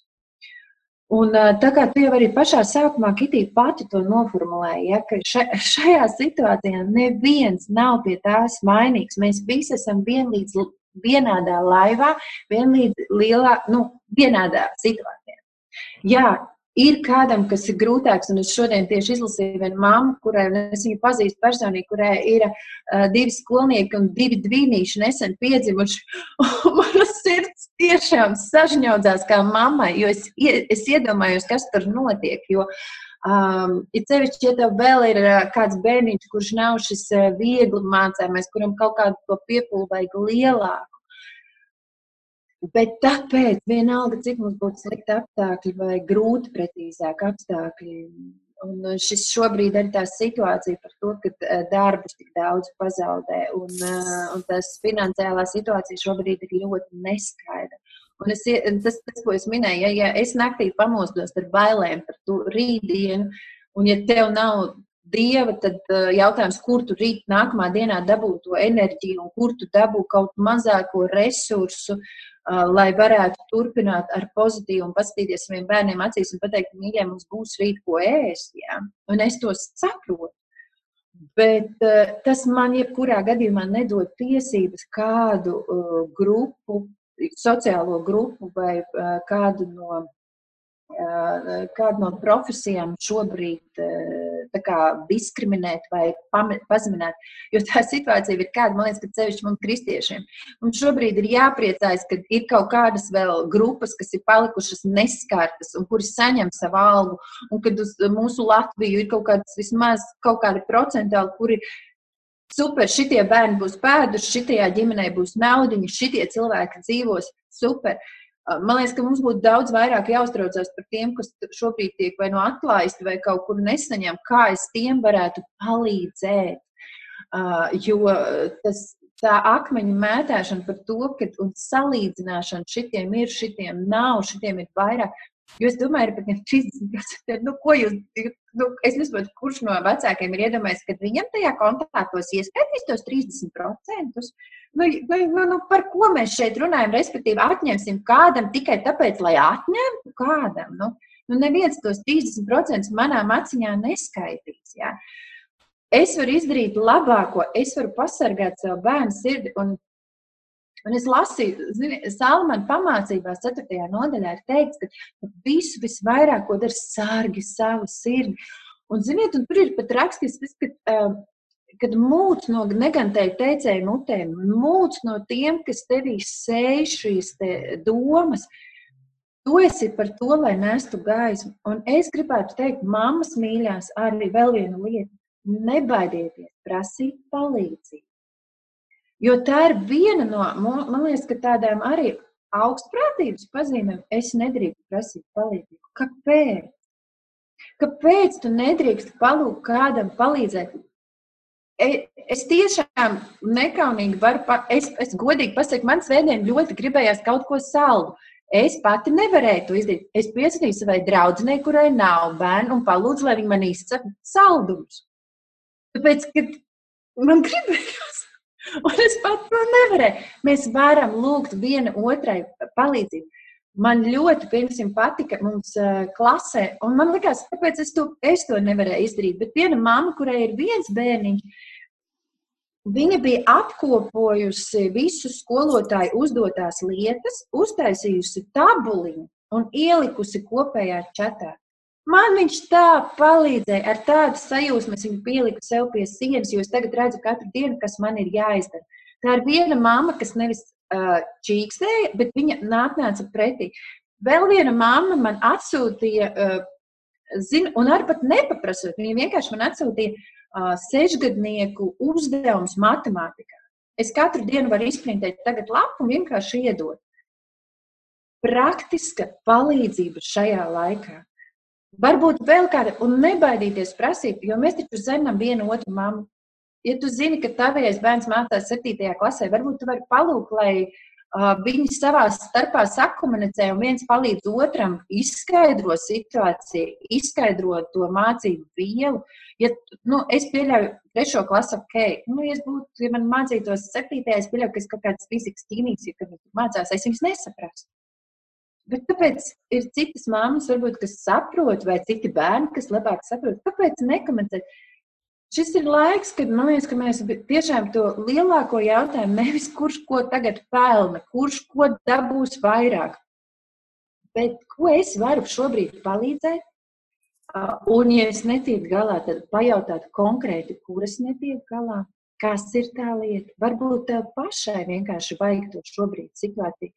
Un, tā kā tu jau arī pašā sākumā, Kitī, pati to noformulēji, ja, ka šajā situācijā neviens nav pie tās vainīgs. Mēs visi esam vienlīdz vienādā laivā, vienlīdz lielā, nu, vienādā situācijā. Jā, ir kādam, kas ir grūtāks, un es šodien tieši izlasīju vienu mammu, kurai es viņu pazīstu personīgi, kurai ir uh, divi skolnieki un divi dvīnīši nesen piedzimuši. Mana sirds tiešām sažņaudzās kā mammai, jo es, es iedomājos, kas tur notiek. Jo, Um, ir sevišķi, ja tev vēl ir uh, kāds bērniņš, kurš nav šis uh, viegli mācāmais, kuram kaut kādu to piepūli vajag lielāku. Bet tāpēc, vienalga, cik mums būtu slikti apstākļi vai grūti pretīzāk apstākļi, un šis šobrīd ir tā situācija par to, ka eh, darbus tik daudz pazaudē, un, eh, un tas finansiālā situācija šobrīd ir ļoti neskaidra. Un es, tas, tas, ko es minēju, ja, ja es naktī pamostos ar bailēm par to rītdienu, un ja tev nav dieva, tad uh, jautājums, kur tu rīt nākamā dienā dabū to enerģiju un kur tu dabū kaut mazāko resursu, uh, lai varētu turpināt ar pozitīvu un paskatīties saviem bērniem acīs un pateikt, mīļie, mums būs rīt ko ēst. Jā. Un es to saprotu. Bet uh, tas man jebkurā gadījumā nedod tiesības kādu grupu, sociālo grupu vai kādu no kādu no profesijām šobrīd kā, diskriminēt vai pazeminēt. Jo tā situācija ir kāda, man liekas, ka ceļš mums kristiešiem. Mums šobrīd ir jāpriecājas, ka ir kaut kādas vēl grupas, kas ir palikušas neskartas un kuras saņem savu algu, un kad uz mūsu Latviju ir kaut kāds vismaz kaut kādi procentāli, kuri super, šitie bērni būs pēduši, šitajā ģimenē būs naudiņa, šitie cilvēki dzīvos super. Man liekas, ka mums būtu daudz vairāk jāuztraucas par tiem, kas šobrīd tiek vai no nu atlaisti, vai kaut kur nesaņem, kā es tiem varētu palīdzēt. Uh, jo tas, tā akmeņu mētāšana par to, ka un salīdzināšana šitiem ir, šitiem nav, šitiem ir vairāk. Jo es domāju, ka pat 30%, nu, ko jūs, nu, es nesaprotu, kurš no vecākiem ir iedomājies, ka viņam tajā kontā tos ieskaitīs tos 30%. Nu, nu, nu, nu, par ko mēs šeit runājam? Respektīvi, atņemsim kādam tikai tāpēc, lai atņemtu kādam. Nu, nu neviens tos 30% manā maciņā neskaitīs. Jā. Es varu izdarīt labāko, es varu pasargāt savu bērnu sirdi. Un, un es lasīju, Salmāna pamācībās, 4. nodaļā ir teikts, ka visu visvairāk, ko dara sārgi savu sirdi. Un, ziniet, un tur ir pat rakstīts, ka uh, kad mūc no negantēju teicēju mutēm, mūc no tiem, kas tevī sēž šīs te domas, tu esi par to, lai nestu gaismu. Un es gribētu teikt, mammas mīļās, arī vēl viena lieta - nebaidieties prasīt palīdzību. Jo tā ir viena no, man liekas, ka tādām arī augstprātības pazīmēm es nedrīkstu prasīt palīdzību. Kāpēc? Kāpēc tu nedrīkst palūgt kādam palīdzēt? Es tiešām nekaunīgi varu, pa, es, es godīgi pasaku, man svētdien ļoti gribējās kaut ko saldu. Es pati nevarēju to izdarīt. Es piesakīju savai draudzenei, kurai nav bērnu, un palūdzu, lai viņa man izsaka saldumus. Tāpēc, kad man gribējās, un es pat to nevarēju, mēs varam lūgt viena otrai palīdzību. Man ļoti, piemēram, patika mums uh, klasē, un man liekas, kāpēc es to, es to nevarēju izdarīt. Bet viena mamma, kurai ir viens bērniņš, Viņa bija apkopojusi visu skolotāju uzdotās lietas, uztaisījusi tabuliņu un ielikusi kopējā čatā. Man viņš tā palīdzēja, ar tādu sajūsmu es viņu pieliku sev pie sienas, jo es tagad redzu katru dienu, kas man ir jāizdara. Tā ir viena mamma, kas nevis uh, čīkstēja, bet viņa nāca pretī. Vēl viena mamma man atsūtīja, uh, zin, un arī pat nepaprasot, viņa vienkārši man atsūtīja sešgadnieku uzdevums matemātikā. Es katru dienu varu izprintēt tagad lapu un vienkārši iedot. Praktiska palīdzība šajā laikā. Varbūt vēl kāda, un nebaidīties prasīt, jo mēs taču zinām vienu otru mammu. Ja tu zini, ka tavējais bērns mācās 7. klasē, varbūt tu vari palūkt, lai uh, Viņi savā starpā sakomunicē, un viens palīdz otram izskaidro situāciju, izskaidro to mācību vielu. Ja, nu, es pieļauju, trešo klasu, ok, nu, ja, būtu, ja man mācītos septītajā, es pieļauju, ka es kaut kādas fizikas, ķīmijas, ja kad mācās, es viņas nesaprastu. Bet kāpēc ir citas mammas, varbūt, kas saprot, vai citi bērni, kas labāk saprot, kāpēc nekomentēt? Šis ir laiks, kad man liekas, ka mēs tiešām to lielāko jautājumu nevis kurš ko tagad pelna, kurš ko dabūs vairāk, bet ko es varu šobrīd palīdzēt? Un, ja es netieku galā, tad pajautāt konkrēti, kuras netiek galā, kas ir tā lieta. Varbūt tev pašai vienkārši vajag to šobrīd situāciju.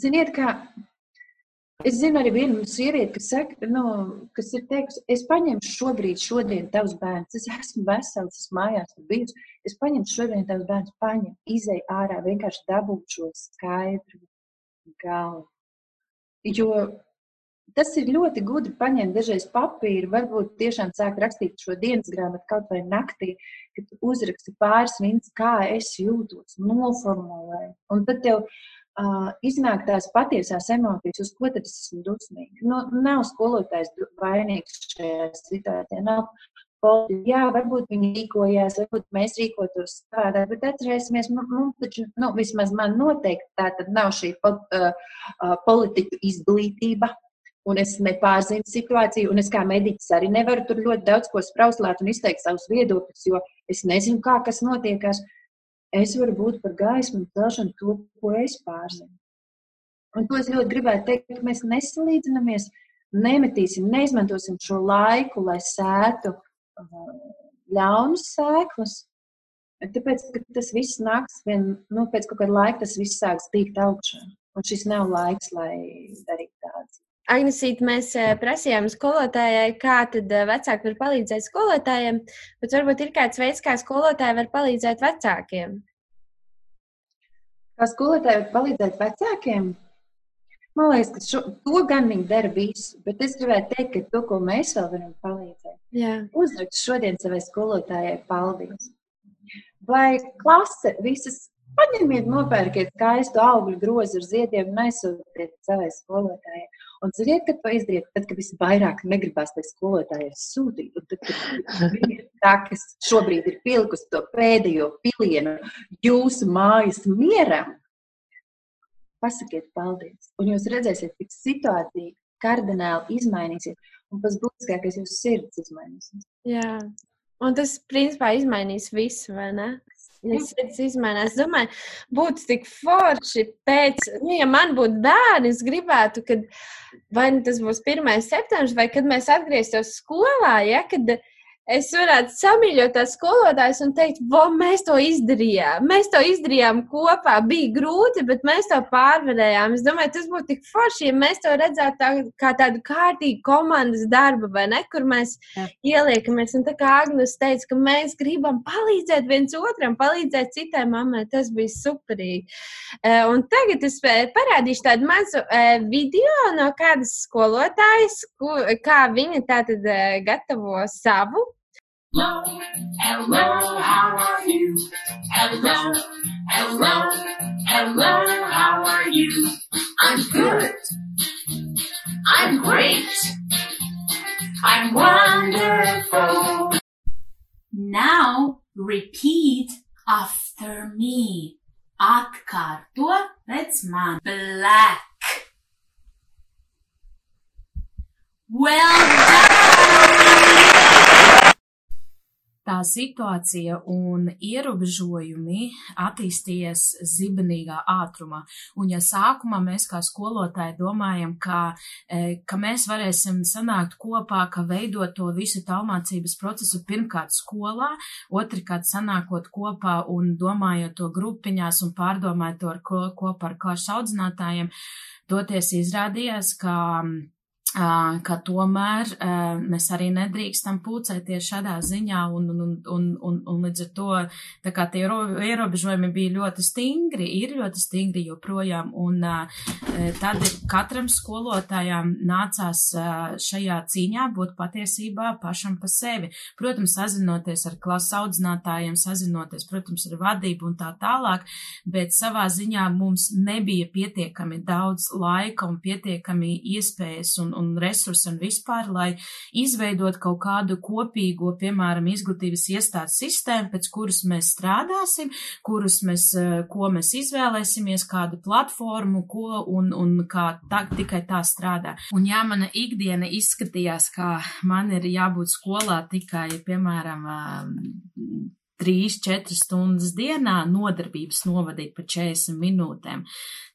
Ziniet, kā es zinu arī vienu sievieti, kas, saka, nu, kas ir teikusi, es paņemšu šobrīd, šodien tavs bērns. Es esmu vesels, esmu mājās bijusi. Es paņemšu šodien tavs bērns, paņem, izej ārā, vienkārši dabūt šo skaidru galvu. Jo tas ir ļoti gudri paņemt dažreiz papīru, varbūt tiešām sāk rakstīt šo dienas grāmatu kaut vai naktī, kad uzraksti pāris minūtes, kā es jūtos, noformulē. Un tad tev uh, iznāk tās patiesās emocijas, uz ko tad es esmu dusmīga. Nu, nav skolotājs vainīgs šajā situācijā. Nav politiķi. Jā, varbūt viņi rīkojās, varbūt mēs rīkotos savādāk, bet atcerēsimies, mums taču, nu, vismaz man noteikti tā tad nav šī pot, uh, uh, politiķu izglītība. Un es nepārzinu situāciju, un es kā mediķis arī nevaru tur ļoti daudz ko sprauslēt un izteikt savus viedokļus, jo es nezinu, kā kas notiekās. Uh, es varu būt par gaismu un celšanu to, ko es pārzinu. Un to es ļoti gribētu teikt, ka mēs nesalīdzinamies, nemetīsim, neizmantosim šo laiku, lai sētu uh, ļaunas sēklas. Tāpēc, ka tas viss nāks, vien, nu, pēc kaut kāda laika tas viss sāks tīkt augšā. Un šis nav laiks, lai darītu. Agnesīt, mēs eh, prasījām skolotājai, kā tad eh, vecāki var palīdzēt skolotājiem, bet varbūt ir kāds veids, kā skolotāji var palīdzēt vecākiem. Kā skolotāji var palīdzēt vecākiem? Man liekas, ka šo, to gan viņi dara visu, bet es gribētu teikt, ka to, ko mēs vēl varam palīdzēt, uzrakst šodien savai skolotājai paldies. Vai klase visas Paņemiet, nopērkiet skaistu augļu grozu ar ziediem un aizsūtiet savai skolotājai. Un ziniet, kad to izdariet, tad, kad visvairāk negribās tai skolotājai sūtīt, un tad, kad tā, kas šobrīd ir pilkusi to pēdējo pilienu jūsu mājas mieram, pasakiet paldies. Un jūs redzēsiet, cik situācija kardināli izmainīsies, un pats būtiskākais jūsu sirds izmainīsies. Jā. Un tas, principā, izmainīs visu, vai ne? Es izmainās. Es domāju, būtu tik forši pēc, nu, ja man būtu bērni, es gribētu, kad vai nu tas būs 1. septembris, vai kad mēs atgrieztos skolā, ja, kad es varētu samīļot tās skolotājas un teikt, vo, mēs to izdarījām. Mēs to izdarījām kopā. Bija grūti, bet mēs to pārvarējām. Es domāju, tas būtu tik forši, ja mēs to redzētu tā, kā tādu kārtīgu komandas darbu, vai ne, kur mēs Jā. ieliekamies. Un tā kā Agnus teica, ka mēs gribam palīdzēt viens otram, palīdzēt citai mammai, tas bija superīgi. E, un tagad es e, parādīšu tādu mazu e, video no kādas skolotājas, kā viņa tātad gatavo savu Hello, hello, how are you? Hello, hello, hello, how are you? I'm good. I'm great. I'm wonderful. Now repeat after me. Atkārto pēc man. Black. Well done! Tā situācija un ierobežojumi attīstījies zibenīgā ātrumā. Un ja sākumā mēs kā skolotāji domājam, ka, e, ka mēs varēsim sanākt kopā, ka veidot to visu tālmācības procesu pirmkārt skolā, otrkārt sanākot kopā un domājot to grupiņās un pārdomājot to ar ko, kopā ar klašu audzinātājiem, toties izrādījās, ka ka tomēr mēs arī nedrīkstam pūcēties šādā ziņā, un, un, un, un, un līdz ar to tā kā tie ierobežojumi bija ļoti stingri, ir ļoti stingri joprojām, un tad katram skolotājām nācās šajā cīņā būt patiesībā pašam pa sevi. Protams, sazinoties ar klases audzinātājiem, sazinoties, protams, ar vadību un tā tālāk, bet savā ziņā mums nebija pietiekami daudz laika un pietiekami iespējas un, un un resursi un vispār, lai izveidot kaut kādu kopīgo, piemēram, izglītības iestādes sistēmu, pēc kuras mēs strādāsim, kurus mēs, eh, ko mēs izvēlēsimies, kādu platformu, ko un, un kā tā, tikai tā strādā. Un ja mana ikdiena izskatījās, kā man ir jābūt skolā tikai, piemēram, um, 3-4 stundas dienā nodarbības novadīt pa 40 minūtēm,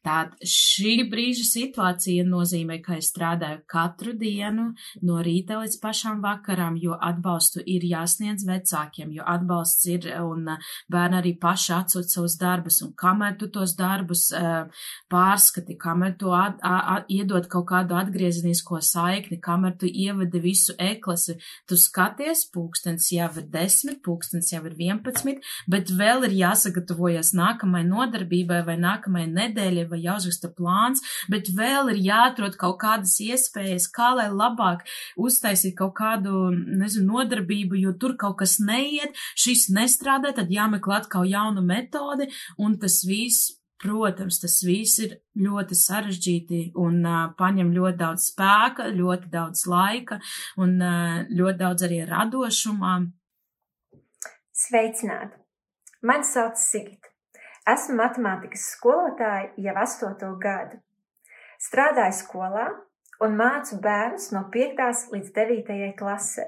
Tā šī brīža situācija nozīmē, ka es strādāju katru dienu no rīta līdz pašām vakarām, jo atbalstu ir jāsniedz vecākiem, jo atbalsts ir un bērni arī paši atsūt savus darbus, un kamēr tu tos darbus uh, pārskati, kamēr tu at, at, iedod kaut kādu atgriezenisko saikni, kamēr tu ievadi visu eklasi, tu skaties, pūkstens jau ir desmit, pūkstens jau ir vienpadsmit, bet vēl ir jāsagatavojas nākamai nodarbībai vai nākamai nedēļai vai jāuzraksta plāns, bet vēl ir jāatrod kaut kādas iespējas, kā lai labāk uztaisīt kaut kādu, nezinu, nodarbību, jo tur kaut kas neiet, šis nestrādā, tad jāmeklē atkal jauna metode, un tas viss Protams, tas viss ir ļoti sarežģīti un uh, paņem ļoti daudz spēka, ļoti daudz laika un uh, ļoti daudz arī radošumā. Sveicināti! Mani sauc Sigita. Esmu matemātikas skolotāja jau astoto gadu. Strādāju skolā un mācu bērnus no 5. līdz 9. klasē.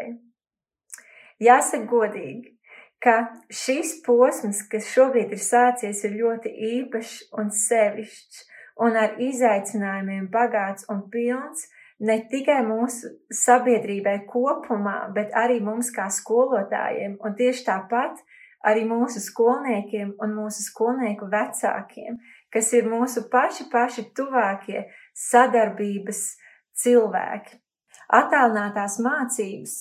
Jāsaka godīgi, ka šis posms, kas šobrīd ir sācies, ir ļoti īpašs un sevišķs un ar izaicinājumiem bagāts un pilns ne tikai mūsu sabiedrībai kopumā, bet arī mums kā skolotājiem. Un tieši tāpat arī mūsu skolniekiem un mūsu skolnieku vecākiem, kas ir mūsu paši, paši tuvākie sadarbības cilvēki. Atālinātās mācības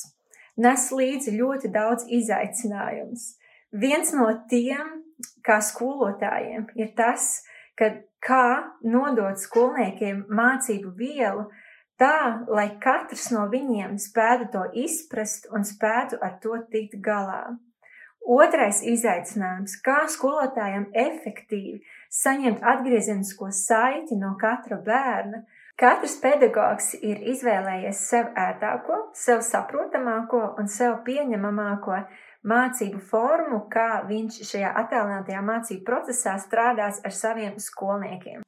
nes līdzi ļoti daudz izaicinājumus. Viens no tiem, kā skolotājiem, ir tas, ka kā nodot skolniekiem mācību vielu tā, lai katrs no viņiem spētu to izprast un spētu ar to tikt galā. Otrais izaicinājums - kā skolotājiem efektīvi saņemt atgriezenisko saiti no katra bērna. Katrs pedagogs ir izvēlējies sev ērtāko, sev saprotamāko un sev pieņemamāko mācību formu, kā viņš šajā attēlinātajā mācību procesā strādās ar saviem skolniekiem.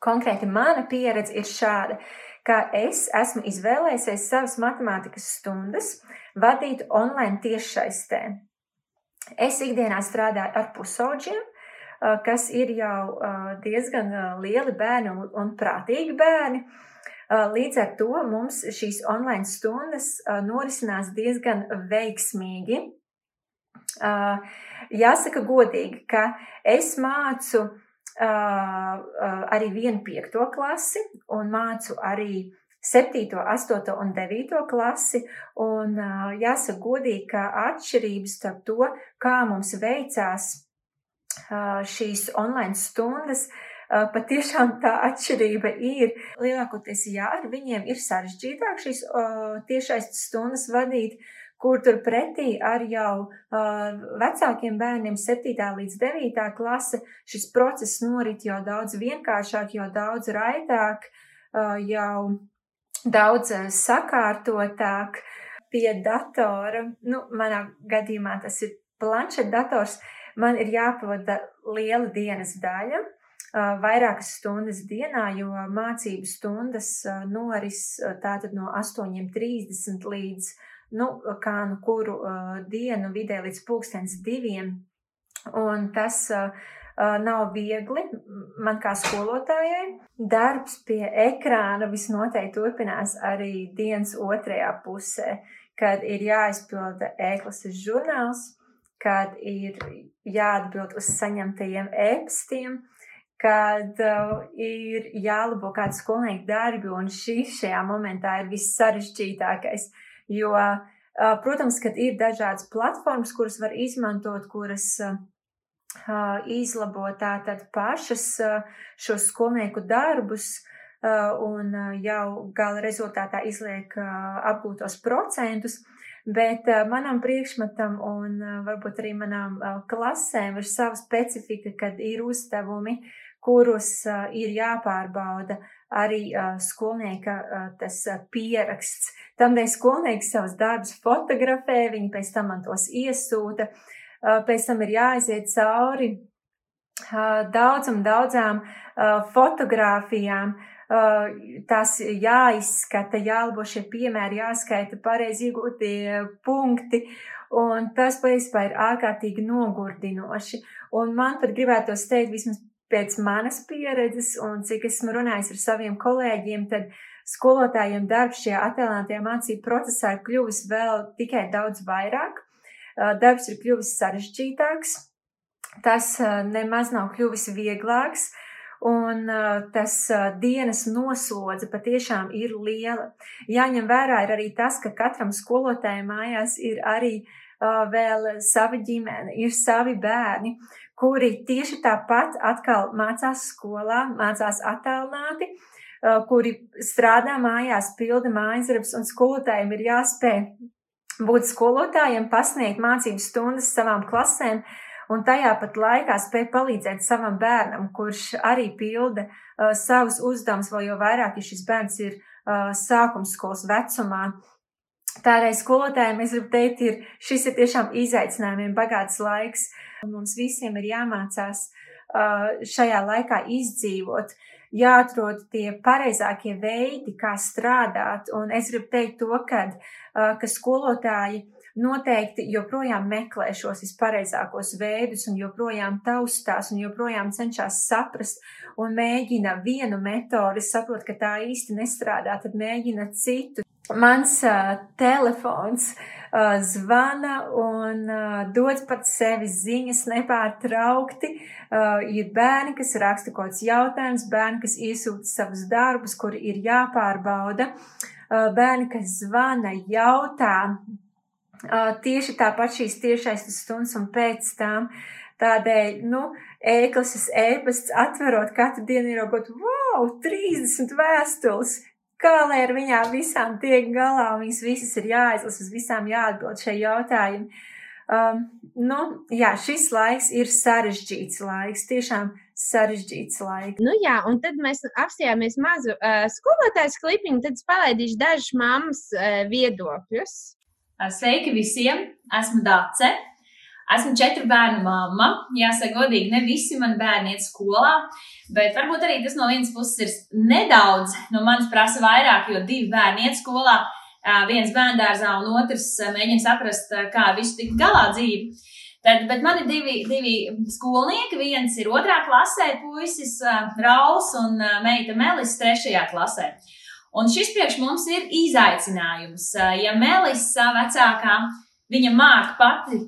Konkrēti mana pieredze ir šāda, ka es esmu izvēlējusies savas matemātikas stundas vadīt online tiešsaistē. Es ikdienā strādāju ar pusauģiem, kas ir jau diezgan lieli bērni un prātīgi bērni. Līdz ar to mums šīs online stundas norisinās diezgan veiksmīgi. Jāsaka godīgi, ka es mācu arī vienu piekto klasi un mācu arī 7, 8 un 9 klasi, un jāsaka godīgi, ka atšķirības starp to, kā mums veicās šīs online stundas, patiešām tā atšķirība ir. Lielākoties, jā, ar viņiem ir sarežģītāk šīs tiešais stundas vadīt, kur turpretī ar jau vecākiem bērniem 7. līdz 9. klase šis process norit jau daudz vienkāršāk, jau daudz raitāk, jau daudz eh, sakārtotāk pie datora. Nu, manā gadījumā tas ir planšetdators. Man ir jāpavada liela dienas daļa, eh, vairākas stundas dienā, jo mācību stundas eh, noris tātad no 8.30 līdz, nu, kā nu kuru dienu vidē līdz pulkstens diviem. Un tas uh, nav viegli man kā skolotājai. Darbs pie ekrāna visnotaļ turpinās arī dienas otrajā pusē, kad ir jāizpilda e-klases žurnāls, kad ir jāatbild uz saņemtajiem e-pastiem, kad uh, ir jālabo kādu skolnieku darbi, un šis šajā momentā ir viss sarežģītākais, jo, uh, protams, kad ir dažādas platformas, kuras var izmantot, kuras uh, izlabot tātad pašas šos skolnieku darbus un jau gala rezultātā izliek apgūtos procentus. Bet manam priekšmetam un varbūt arī manām klasēm ir sava specifika, kad ir uzdevumi, kurus ir jāpārbauda arī skolnieka tas pieraksts. Tamdēļ skolnieks savus darbus fotografē, viņi pēc tam man tos iesūta. Pēc tam ir jāaiziet cauri daudzam, daudzām fotogrāfijām. Tas jāizskata, jālabo šie piemēri, jāskaita pareizi iegūtie punkti, un tas patiesībā ir ārkārtīgi nogurdinoši. Un man pat gribētos teikt, vismaz pēc manas pieredzes un cik esmu runājis ar saviem kolēģiem, tad skolotājiem darbs šajā attēlinātajā mācību procesā ir kļuvis vēl tikai daudz vairāk. Darbs ir kļuvis sarežģītāks, tas nemaz nav kļuvis vieglāks, un tas dienas noslodze patiešām ir liela. Jāņem vērā ir arī tas, ka katram skolotājam mājās ir arī vēl sava ģimene, ir savi bērni, kuri tieši tāpat atkal mācās skolā, mācās attālināti, kuri strādā mājās, pilda mājas darbus, un skolotājiem ir jāspēj būt skolotājiem, pasniegt mācību stundas savām klasēm, un tajā pat laikā spēj palīdzēt savam bērnam, kurš arī pilda uh, savus uzdevumus, vēl jau vairāk, ja šis bērns ir uh, sākumskolas vecumā. Tādēļ skolotājiem es gribu teikt, ir, šis ir tiešām izaicinājumiem bagāts laiks. Mums visiem ir jāmācās uh, šajā laikā izdzīvot, jāatrod tie pareizākie veidi, kā strādāt. Un es gribu teikt to, kad, uh, ka skolotāji noteikti joprojām meklē šos vispareizākos veidus un joprojām taustās un joprojām cenšas saprast un mēģina vienu metodi, saprot, ka tā īsti nestrādā, tad mēģina citu mans uh, telefons uh, zvana un dod pat sevi ziņas nepārtraukti. Ir bērni, kas raksta kaut kādus jautājumus, bērni, kas iesūta savus darbus, kuri ir jāpārbauda, bērni, kas zvana, jautā. Tieši tāpat šīs tiešais stundas un pēc tam. Tādēļ, nu, ēklases ēpasts atverot katru dienu ir kaut, wow, 30 vēstules, kā lai ar viņām visām tiek galā, un viņas visas ir jāizlasa, uz visām jāatbild šie jautājumi. Um, nu, jā, šis laiks ir sarežģīts laiks, tiešām sarežģīts laiks. Nu, jā, un tad mēs apstājāmies mazu uh, skolotāju klipiņu, tad es palaidīšu dažus mammas uh, viedokļus. Sveiki visiem! Esmu Dāce. Esmu četru bērnu mamma. Jāsaka, godīgi, ne visi mani bērni iet skolā, bet varbūt arī tas no vienas puses ir nedaudz, no manis prasa vairāk, jo divi bērni iet skolā, viens bērndārzā un otrs mēģina saprast, kā visu tikt galā dzīvi. Tad, bet man ir divi, divi skolnieki. Viens ir otrā klasē, puisis Rauls un meita Melis trešajā klasē. Un šis priekš mums ir izaicinājums. Ja Melis vecākā, viņa māk pati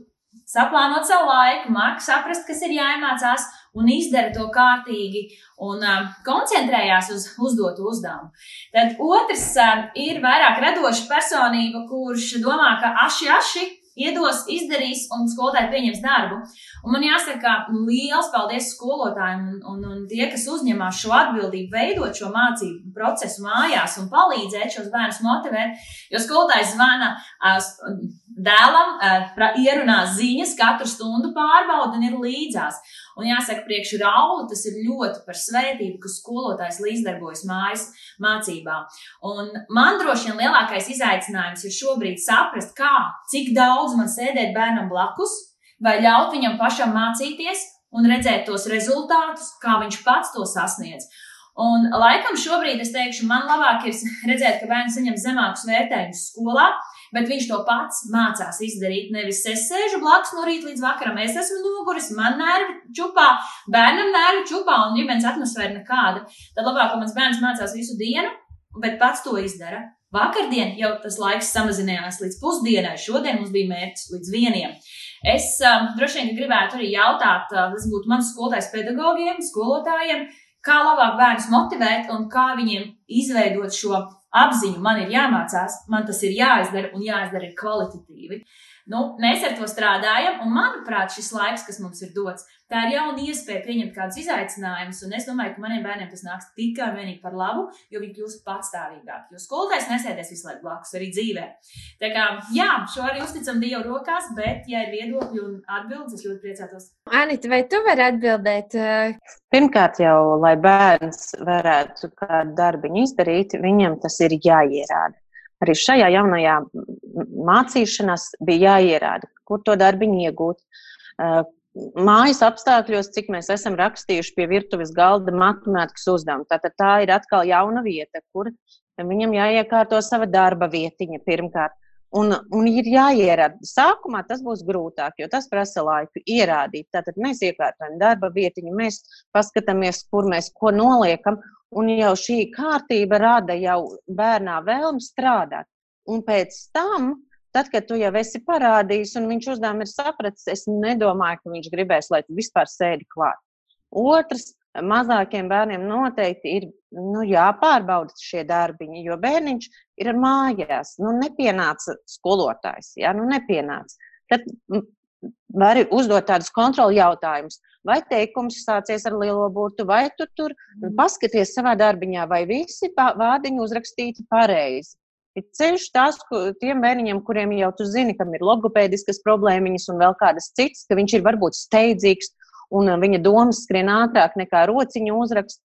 saplānot savu laiku, māca saprast, kas ir jāiemācās un izdara to kārtīgi un uh, koncentrējās uz uzdotu uzdevumu. Tad otrs uh, ir vairāk radoša personība, kurš domā, ka aši, aši iedos, izdarīs un skolotāji pieņems darbu. Un man jāsaka, liels paldies skolotājiem un, un, un tie, kas uzņemās šo atbildību, veidot šo mācību procesu mājās un palīdzēt šos bērnus motivēt. Jo skolotājs zvana dēlam, ierunā ziņas, katru stundu pārbauda un ir līdzās. Un jāsaka, priekš Raula tas ir ļoti par svētību, ka skolotājs līdzdarbojas mājas mācībā. Un man droši vien lielākais izaicinājums ir šobrīd saprast, kā, cik daudz man sēdēt bērnam blakus, vai ļaut viņam pašam mācīties un redzēt tos rezultātus, kā viņš pats to sasniedz. Un laikam šobrīd es teikšu, man labāk ir redzēt, ka bērns saņem zemākus vērtējumus skolā, bet viņš to pats mācās izdarīt. Nevis es sēžu blakus no rīta līdz vakaram, es esmu noguris, man nervi čupā, bērnam nervi čupā un ģimenes atmosfēra nekāda. Tad labāk, ka mans bērns mācās visu dienu, bet pats to izdara. Vakardien jau tas laiks samazinājās līdz pusdienai, šodien mums bija mērķis līdz vieniem. Es um, droši vien gribētu arī jautāt, uh, tas būtu mans skolotājs pedagogiem, skolotājiem, kā labāk bērnus motivēt un kā viņiem izveidot šo apziņu man ir jāmācās, man tas ir jāizdara un jāizdara kvalitatīvi. Nu, mēs ar to strādājam, un manuprāt, šis laiks, kas mums ir dots, tā ir jauna iespēja pieņemt kādus izaicinājumus. Un es domāju, ka maniem bērniem tas nāks tikai un vienīgi par labu, jo viņi kļūs patstāvīgāki. Jo skolotājs nesēdēs visu laiku blakus arī dzīvē. Tā kā, jā, šo arī uzticam Dievu rokās, bet, ja ir viedokļi un atbildes, es ļoti priecātos. Anita, vai tu vari atbildēt? Pirmkārt, jau, lai bērns varētu kādu darbiņu izdarīt, viņam tas ir jāierāda arī šajā jaunajā mācīšanās bija jāierāda, kur to darbiņu iegūt. Mājas apstākļos, cik mēs esam rakstījuši pie virtuves galda matemātikas uzdevumu. Tātad tā ir atkal jauna vieta, kur viņam jāiekārto sava darba vietiņa pirmkārt. Un, un ir jāierāda. Sākumā tas būs grūtāk, jo tas prasa laiku ierādīt. Tātad mēs iekārtojam darba vietiņu, mēs paskatāmies, kur mēs ko noliekam. Un jau šī kārtība rada jau bērnā vēlmi strādāt. Un pēc tam, tad, kad tu jau esi parādījis, un viņš uzdevumu ir sapratis, es nedomāju, ka viņš gribēs, lai tu vispār sēdi klāt. Otrs, mazākiem bērniem noteikti ir nu, jāpārbauda šie darbiņi, jo bērniņš ir mājās. Nu, nepienāca skolotājs, ja? nu, nepienāca. Tad var uzdot tādus kontroli jautājumus. Vai teikums sācies ar lielo burtu, vai tu tur mm. paskaties savā darbiņā, vai visi vārdiņi uzrakstīti pareizi. Ir ceļš tās, tiem bērniņiem, kuriem jau tu zini, kam ir logopēdiskas problēmiņas un vēl kādas citas, ka viņš ir varbūt steidzīgs un viņa domas skrien ātrāk nekā rociņa uzraksts,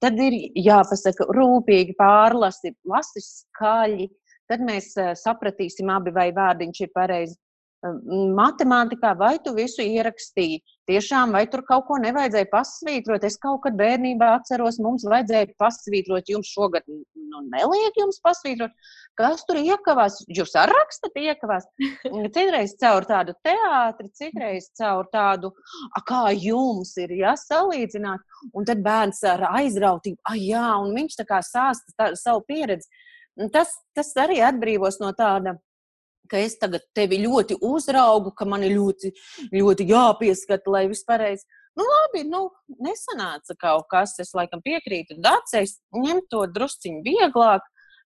tad ir jāpasaka rūpīgi pārlasi, lasi skaļi. Tad mēs eh, sapratīsim abi, vai vārdiņš ir pareizi matemātikā, vai tu visu ierakstīji. Tiešām, vai tur kaut ko nevajadzēja pasvītrot. Es kaut kad bērnībā atceros, mums vajadzēja pasvītrot, jums šogad nu, neliek jums pasvītrot. Kas tur iekavās? Jūs arī rakstat iekavās. Citreiz caur tādu teātri, citreiz caur tādu, kā jums ir jāsalīdzināt. Un tad bērns ar aizrautību, ah, jā, un viņš tā kā sāsta tā, savu pieredzi. Tas, tas arī atbrīvos no tāda ka es tagad tevi ļoti uzraugu, ka man ir ļoti, ļoti jāpieskata, lai viss pareizi. Nu, labi, nu, nesanāca kaut kas. Es laikam piekrītu Dācis, ņem to drusciņu vieglāk,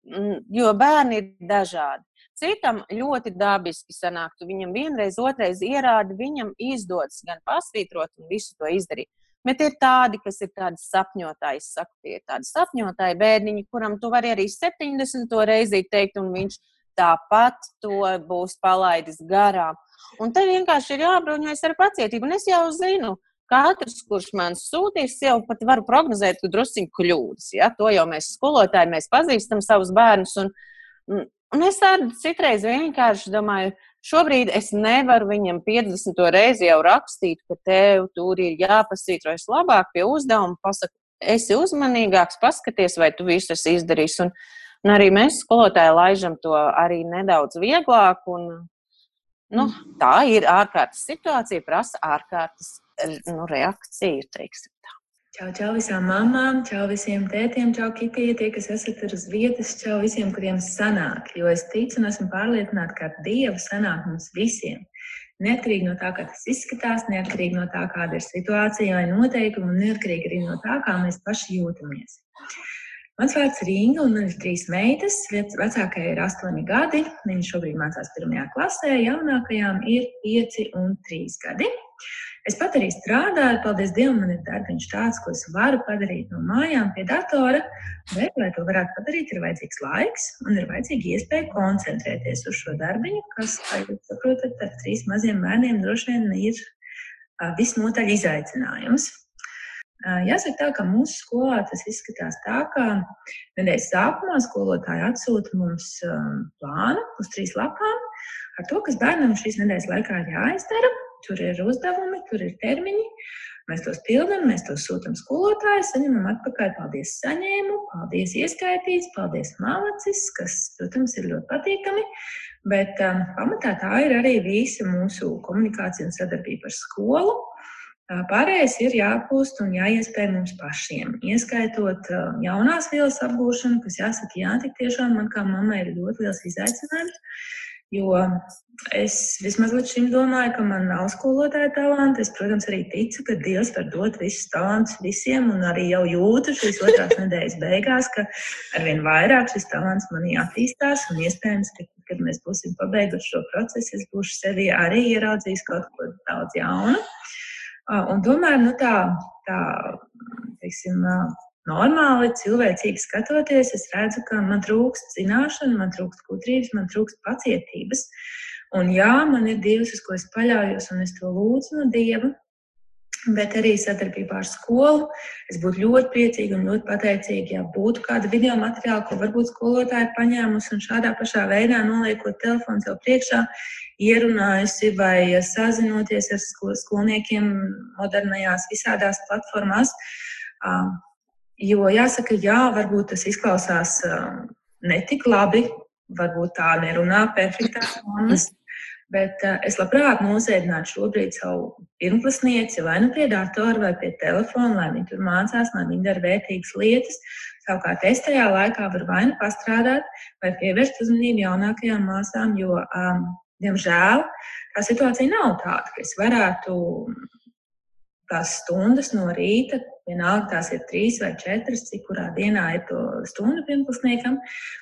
mm, jo bērni ir dažādi. Citam ļoti dabiski sanāktu. Viņam vienreiz, otrreiz ierāda, viņam izdodas gan pasvītrot un visu to izdarīt. Bet ir tādi, kas ir tādi sapņotāji, saka, tie ir tādi sapņotāji bērniņi, kuram tu vari arī 70 reizi teikt, un viņš tāpat to būs palaidis garām. Un te vienkārši ir jābruņojas ar pacietību. Un es jau zinu, katrs, kurš man sūtīs, jau pat varu prognozēt, ka druskuļi kļūdas. Ja? To jau mēs skolotāji, mēs pazīstam savus bērnus. Un, un es tādu citreiz vienkārši domāju, šobrīd es nevaru viņam 50 reizi jau rakstīt, ka tev tur ir jāpasītrojas labāk pie uzdevuma, pasaka, esi uzmanīgāks, paskaties, vai tu visu esi izdarījis. Un, Un arī mēs, skolotāji, laižam to arī nedaudz vieglāk. Un, nu, mm. tā ir ārkārtas situācija, prasa ārkārtas nu, reakciju. Čau, čau visām mamām, čau visiem tētiem, čau kitiem, tie, kas esat uz vietas, čau visiem, kuriem sanāk. Jo es ticu un esmu pārliecināta, ka ar Dievu sanāk mums visiem. Neatkarīgi no tā, kā tas izskatās, neatkarīgi no tā, kāda ir situācija vai noteikumi, un neatkarīgi arī no tā, kā mēs paši jūtamies. Mans vārds ir Inga, un man ir trīs meitas. Vecākajai ir astoņi gadi. Viņa šobrīd mācās pirmajā klasē, jaunākajām ir pieci un trīs gadi. Es pat arī strādāju, paldies Dievam, man ir darbiņš tāds, ko es varu padarīt no mājām pie datora. Bet, lai to varētu padarīt, ir vajadzīgs laiks un ir vajadzīga iespēja koncentrēties uz šo darbiņu, kas, kā jūs saprotat, ar trīs maziem bērniem droši vien ir visnotaļ izaicinājums. Jāsaka tā, ka mūsu skolā tas izskatās tā, ka nedēļas sākumā skolotāji atsūta mums plānu uz trīs lapām ar to, kas bērnam šīs nedēļas laikā ir jāizdara. Tur ir uzdevumi, tur ir termiņi. Mēs tos pildām, mēs tos sūtām skolotājai, saņemam atpakaļ. Paldies, saņēmu, paldies, ieskaitīts, paldies, malacis, kas, protams, ir ļoti patīkami. Bet um, pamatā tā ir arī visa mūsu komunikācija un sadarbība ar skolu. Pārējais ir jāapgūst un jāiespēj mums pašiem, ieskaitot jaunās vielas apgūšanu, kas jāsaka, jā, tik tiešām man kā mammai ir ļoti liels izaicinājums. Jo es vismaz līdz šim domāju, ka man nav skolotāja talanta. Es, protams, arī ticu, ka Dievs var dot visus talantus visiem, un arī jau jūtu šīs otrās nedēļas beigās, ka arvien vairāk šis talants manī attīstās. Un iespējams, ka, kad mēs būsim pabeiguši šo procesu, es būšu sevi arī ieraudzījis kaut ko daudz jaunu. Un tomēr nu, tā, tā teiksim, normāli, cilvēcīgi skatoties, es redzu, ka man trūkst zināšanu, man trūkst gudrības, man trūkst pacietības. Un jā, man ir Dievs, uz ko es paļaujos, un es to lūdzu no Dieva bet arī sadarbībā ar skolu. Es būtu ļoti priecīga un ļoti pateicīga, ja būtu kāda video materiāla, ko varbūt skolotāja paņēmusi un šādā pašā veidā noliekot telefonu sev priekšā, ierunājusi vai sazinoties ar skolniekiem modernajās visādās platformās. Jo jāsaka, jā, varbūt tas izklausās netik labi, varbūt tā nerunā perfektās mammas. Bet uh, es labprāt nosēdinātu šobrīd savu pirmklasnieci vai nu pie datora vai pie telefona, lai viņi tur mācās, lai viņi dara vērtīgas lietas. Savukārt es tajā laikā varu vai nu pastrādāt, vai pievērst uzmanību jaunākajām māsām, jo, um, diemžēl, tā situācija nav tāda, ka es varētu tās stundas no rīta, vienalga tās ir trīs vai četras, cik kurā dienā ir to stundu pirmklasniekam,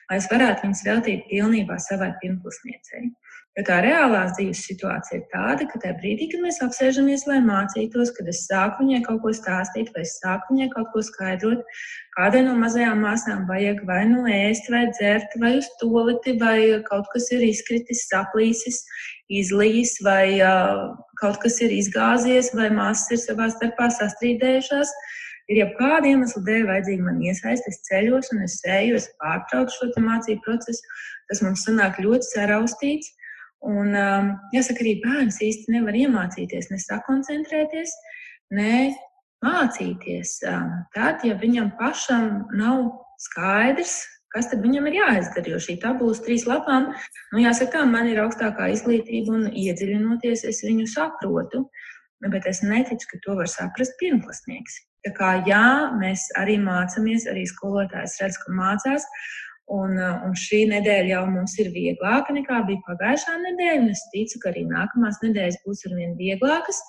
lai es varētu viņas veltīt pilnībā savai pirmklasniecei. Jo tā reālās dzīves situācija ir tāda, ka tajā brīdī, kad mēs apsēžamies, lai mācītos, kad es sāku viņai kaut ko stāstīt, vai es sāku viņai kaut ko skaidrot, kādai no mazajām māsām vajag vai nu ēst, vai dzert, vai uz toleti, vai kaut kas ir izkritis, saplīsis, izlījis, vai uh, kaut kas ir izgāzies, vai māsas ir savā starpā sastrīdējušās. Ir jau kāda iemesla dēļ vajadzīga man iesaist, es ceļos un es eju, es pārtraucu šo mācību procesu. Tas mums sanāk ļoti saraustīts. Un, um, jāsaka, arī bērns īsti nevar iemācīties, ne sakoncentrēties, ne mācīties. Um, tad, ja viņam pašam nav skaidrs, kas tad viņam ir jāizdara, jo šī tabula uz trīs lapām, nu, jāsaka, man ir augstākā izglītība un iedziļinoties, es viņu saprotu, bet es neticu, ka to var saprast pirmklasnieks. Tā kā jā, mēs arī mācāmies, arī skolotājs redz, ka mācās, Un, eh, un šī nedēļa jau mums ir vieglāka nekā bija pagājušā nedēļa. Es ticu, ka arī nākamās nedēļas būs ar vien vieglākas.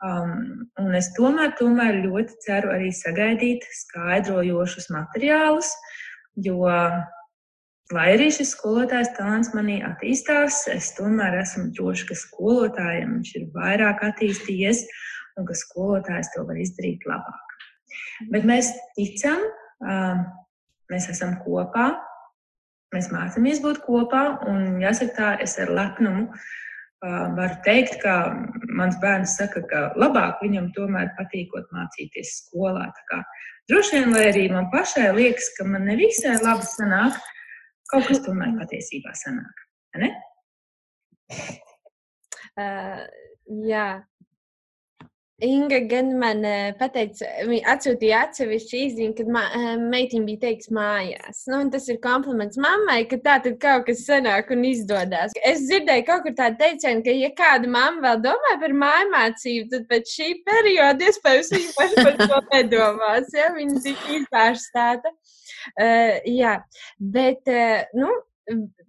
Um, un es tomēr, tomēr ļoti ceru arī sagaidīt skaidrojošus materiālus, jo, lai arī šis skolotājs talants manī attīstās, es tomēr esmu droši, ka skolotājiem viņš ir vairāk attīstījies un ka skolotājs to var izdarīt labāk. Bet mēs ticam, um, mēs esam kopā, Mēs mācāmies būt kopā, un jāsaka, tā es ar lepnumu uh, varu teikt, ka mans bērns saka, ka labāk viņam tomēr patīkot mācīties skolā. Kā, droši vien, lai arī man pašai liekas, ka man nevisai labi sanāk, kaut kas tomēr patiesībā sanāk. Ne? Uh, jā, Inga gan man eh, pateica, viņa atsūtīja atsevišķu īziņu, kad eh, meitiņa bija teikts mājās. Nu, tas ir kompliments mammai, ka tā tad kaut kas sanāk un izdodas. Es dzirdēju kaut kur tādu teicienu, ka, ja kāda mamma vēl domā par mājmācību, tad pēc šī perioda iespējams viņa paša par to nedomās. Ja? Viņa tik izvērstēta. Uh, jā, bet, uh, nu,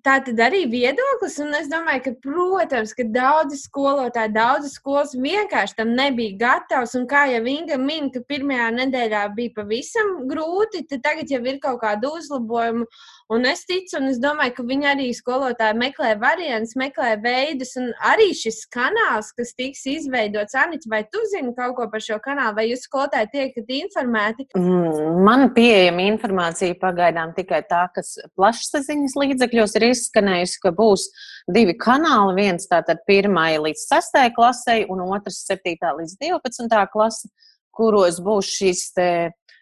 tā tad arī viedoklis, un es domāju, ka, protams, ka daudzi skolotāji, daudzi skolas vienkārši tam nebija gatavs, un kā jau Inga min, ka pirmajā nedēļā bija pavisam grūti, tad tagad jau ir kaut kāda uzlabojuma, un es ticu, un es domāju, ka viņi arī skolotāji meklē variants, meklē veidus, un arī šis kanāls, kas tiks izveidots, Anita, vai tu zini kaut ko par šo kanālu, vai jūs skolotāji tiekat informēti? Mm, man pieejama informācija pagaidām tikai tā, kas plašsaziņas līdzekļos ir izskanējusi, ka būs divi kanāli. Viens tātad pirmai līdz sestajai klasei, un otrs septītā līdz 12. klase, kuros būs šīs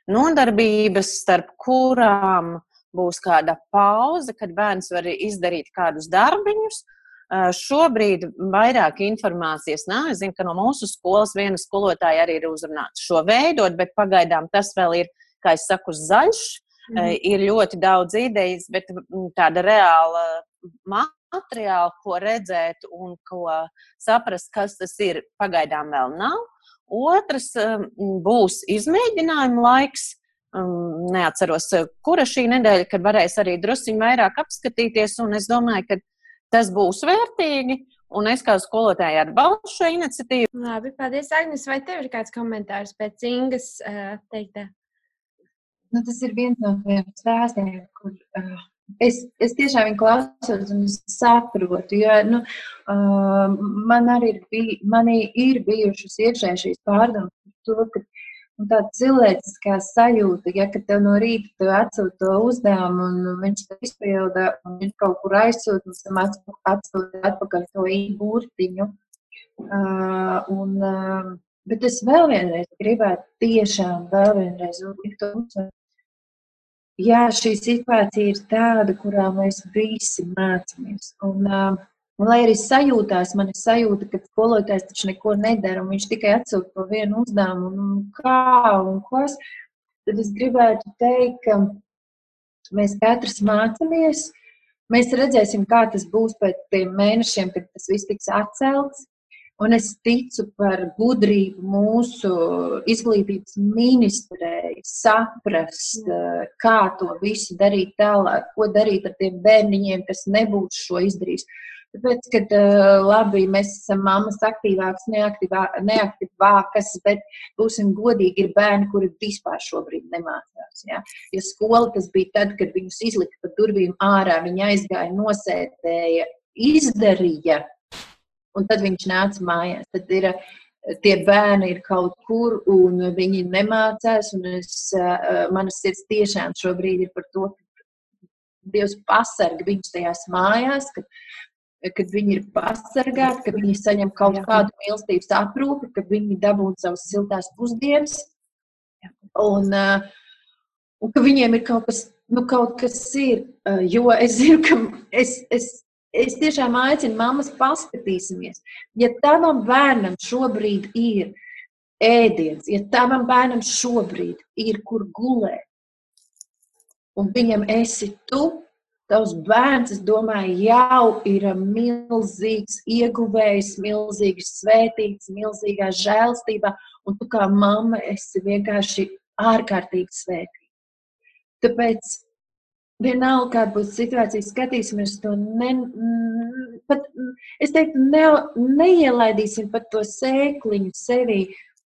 nodarbības, starp kurām būs kāda pauze, kad bērns var izdarīt kādus darbiņus. Šobrīd vairāk informācijas nav. Es zinu, ka no mūsu skolas viena skolotāja arī ir uzrunāta šo veidot, bet pagaidām tas vēl ir, kā es saku, zaļš. Mm. Ir ļoti daudz idejas, bet tāda reāla materiāla, ko redzēt un ko saprast, kas tas ir, pagaidām vēl nav. Otrs būs izmēģinājuma laiks. Neatceros, kura šī nedēļa, kad varēs arī drusciņi vairāk apskatīties, un es domāju, ka tas būs vērtīgi. Un es kā skolotāja atbalstu šo iniciatīvu. Labi, paldies, Agnes. Vai tev ir kāds komentārs pēc Ingas teiktā? Nu, tas ir viens no tiem stāstiem, kur uh, es, es tiešām viņu klausos un saprotu. Jo, nu, uh, man arī ir, bij, manī ir bijušas iekšēji šīs pārdomas par to, ka un tāda cilvēciskā sajūta, ja tev no rīta atsūta to uzdevumu, un viņš to izpilda, un viņš kaut kur aizsūta, un tam atsūta atpakaļ to īburtiņu. Uh, un, uh, bet es vēl vienreiz gribētu tiešām vēl vienreiz uzsvērt, jā, šī situācija ir tāda, kurā mēs visi mācāmies. Un, uh, un, lai arī sajūtās, man ir sajūta, ka skolotājs taču neko nedara, un viņš tikai atsūta to vienu uzdevumu, un kā un kas, tad es gribētu teikt, ka mēs katrs mācāmies. Mēs redzēsim, kā tas būs pēc tiem mēnešiem, kad tas viss tiks atcelts. Un es ticu par gudrību mūsu izglītības ministrei saprast, eh, kā to visu darīt tālāk, ko darīt ar tiem bērniņiem, kas nebūs šo izdarījis. Tāpēc, kad uh, labi, mēs esam mammas aktīvākas, neaktīvā, neaktīvākas, bet būsim godīgi, ir bērni, kuri vispār šobrīd nemācās. Ja? ja skola tas bija tad, kad viņus izlika pa durvīm ārā, viņi aizgāja, nosēdēja, izdarīja, un tad viņš nāca mājās. Tad ir, tie bērni ir kaut kur, un viņi nemācās, un es, uh, manas sirds tiešām šobrīd ir par to, ka Dievs pasarga viņus tajās mājās, kad kad viņi ir pasargāti, ka viņi saņem kaut Jā. kādu mīlestības aprūpi, ka viņi dabūna savas siltās pusdienas. Un, un ka viņiem ir kaut kas, nu, kaut kas ir. Jo es zinu, ka es, es, es tiešām aicinu mammas paskatīsimies. Ja tavam bērnam šobrīd ir ēdiens, ja tavam bērnam šobrīd ir kur gulēt, un viņam esi tu, Tavs bērns, es domāju, jau ir milzīgs ieguvējs, milzīgs svētīts, milzīgā žēlstībā, un tu kā mamma esi vienkārši ārkārtīgi svētīga. Tāpēc vienalga, kāda būs situācija, skatīsimies to ne, pat, es teiktu, ne, neielaidīsim pat to sēkliņu sevī,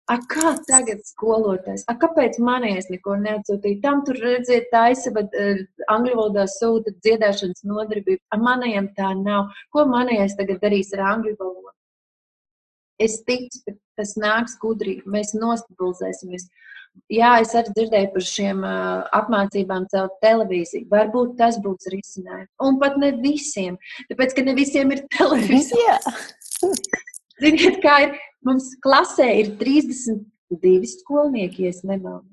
A, kā tagad skolotājs? A, kāpēc manējais neko neatsūtīja? Tam tur redziet, taisa, bet uh, angļu valodā sūta dziedāšanas nodarbību. A, manējam tā nav. Ko manējais tagad darīs ar angļu valodu? Es ticu, ka tas nāks gudrīgi. Mēs nostabilizēsimies. Jā, es arī dzirdēju par šiem uh, apmācībām caur televīziju. Varbūt tas būs risinājums. Un pat ne visiem, tāpēc, ka ne visiem ir televīzija. Ziniet, kā ir? Mums klasē ir 32 skolnieki, ja nemaldos.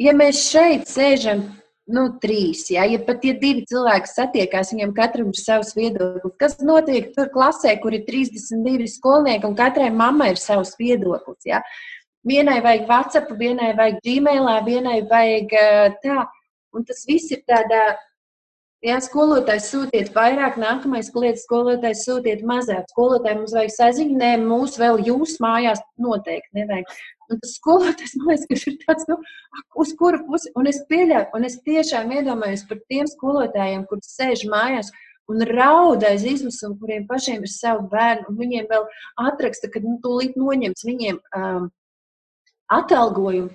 Ja mēs šeit sēžam, nu, trīs, ja, ja pat tie divi cilvēki satiekās, viņiem katram ir savs viedoklis. Kas notiek tur klasē, kur ir 32 skolnieki un katrai mammai ir savs viedoklis? Ja? Vienai vajag WhatsApp, vienai vajag Gmail, vienai vajag tā. Un tas viss ir tādā Jā, skolotājs sūtiet vairāk, nākamais klients skolotājs sūtiet mazāk. Skolotājiem mums vajag saziņu, nē, mūs vēl jūs mājās noteikti nevajag. Un tas skolotājs, man liekas, ir tāds, nu, uz kuru pusi, un es pieļauju, un es tiešām iedomājos par tiem skolotājiem, kur sēž mājās un raud aiz izmisuma, kuriem pašiem ir savi bērni, un viņiem vēl atraksta, ka nu, tūlīt noņems viņiem um, atalgojumu.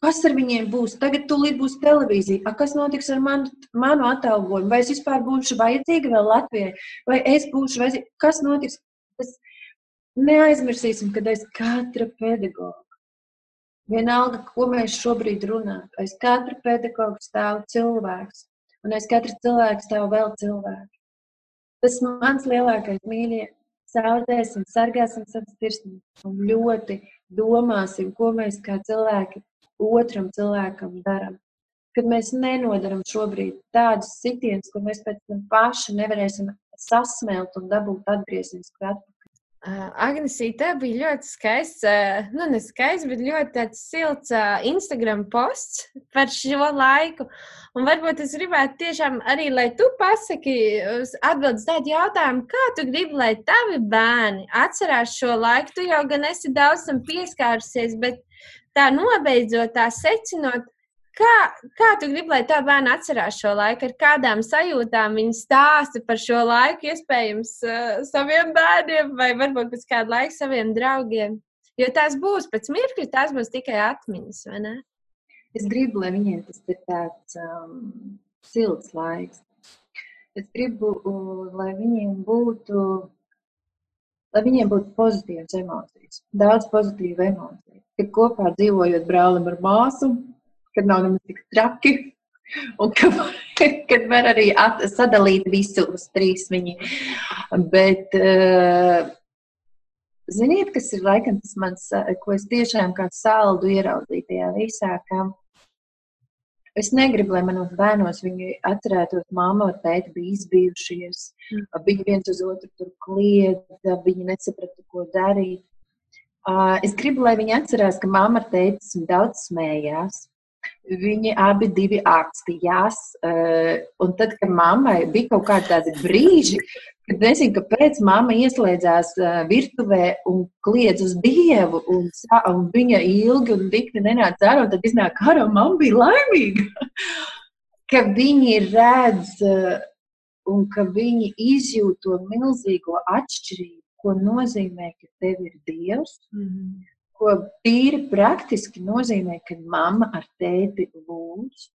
Kas ar viņiem būs? Tagad tūlīt būs televīzija. A, kas notiks ar manu, manu atalgojumu? Vai es vispār būšu vajadzīga vēl Latvijai? Vai es būšu vajadzīga? Kas notiks? Tas neaizmirsīsim, kad aiz katra pedagoga. Vienalga, ko mēs šobrīd runājam, aiz katra pedagoga stāv cilvēks, un aiz katra cilvēka stāv vēl cilvēks. Tas mans lielākais mīļie. Sāudēsim, sargāsim savas sirsniņas un ļoti domāsim, ko mēs kā cilvēki otram cilvēkam darām. Kad mēs nenodaram šobrīd tādus sitienus, kur mēs pēc tam paši nevarēsim sasmelt un dabūt atgriezinisku atpakaļ. Agnesīte bija ļoti skaists, nu, ne skaists, bet ļoti silts Instagram posts par šo laiku. Un varbūt es gribētu tiešām arī, lai tu pasaki, atbildes tādu jautājumu, kā tu gribi, lai tavi bērni atcerās šo laiku. Tu jau gan esi daudz tam pieskārusies, bet tā nobeidzot, tā secinot, kā, kā tu gribi, lai tā bērna atcerās šo laiku, ar kādām sajūtām viņi stāsta par šo laiku, iespējams, uh, saviem bērniem vai varbūt pēc kāda laika saviem draugiem. Jo tās būs pēc mirkļa, tās būs tikai atmiņas, vai ne? Es gribu, lai viņiem tas ir tāds um, silts laiks. Es gribu, uh, lai viņiem būtu, lai viņiem būtu pozitīvas emocijas, daudz pozitīvu emociju ka kopā dzīvojot brālim ar māsu, kad nav nemaz tik traki. Un ka, kad var arī at, sadalīt visu uz trīs viņi. Bet, uh, ziniet, kas ir laikam tas mans, ko es tiešām kā saldu ieraudzīju tajā visā, ka es negribu, lai manos bērnos viņi atcerētos, māma un tēti bija izbijušies, mm. viņi viens uz otru tur kliedza, viņi nesaprata, ko darīt. Es gribu, lai viņi atcerās, ka mamma ar tēti daudz smējās. Viņi abi divi akstījās. Un tad, kad mammai bija kaut kādi tādi brīži, kad nezinu, kāpēc mamma ieslēdzās virtuvē un kliedz uz dievu, un, un viņa ilgi un dikti nenāca ārā, tad iznāk ārā, un mamma bija laimīga. ka viņi redz un ka viņi izjūt to milzīgo atšķirību, ko nozīmē, ka tev ir dievs. Mm -hmm ko tīri praktiski nozīmē, ka mamma ar tēti lūdz,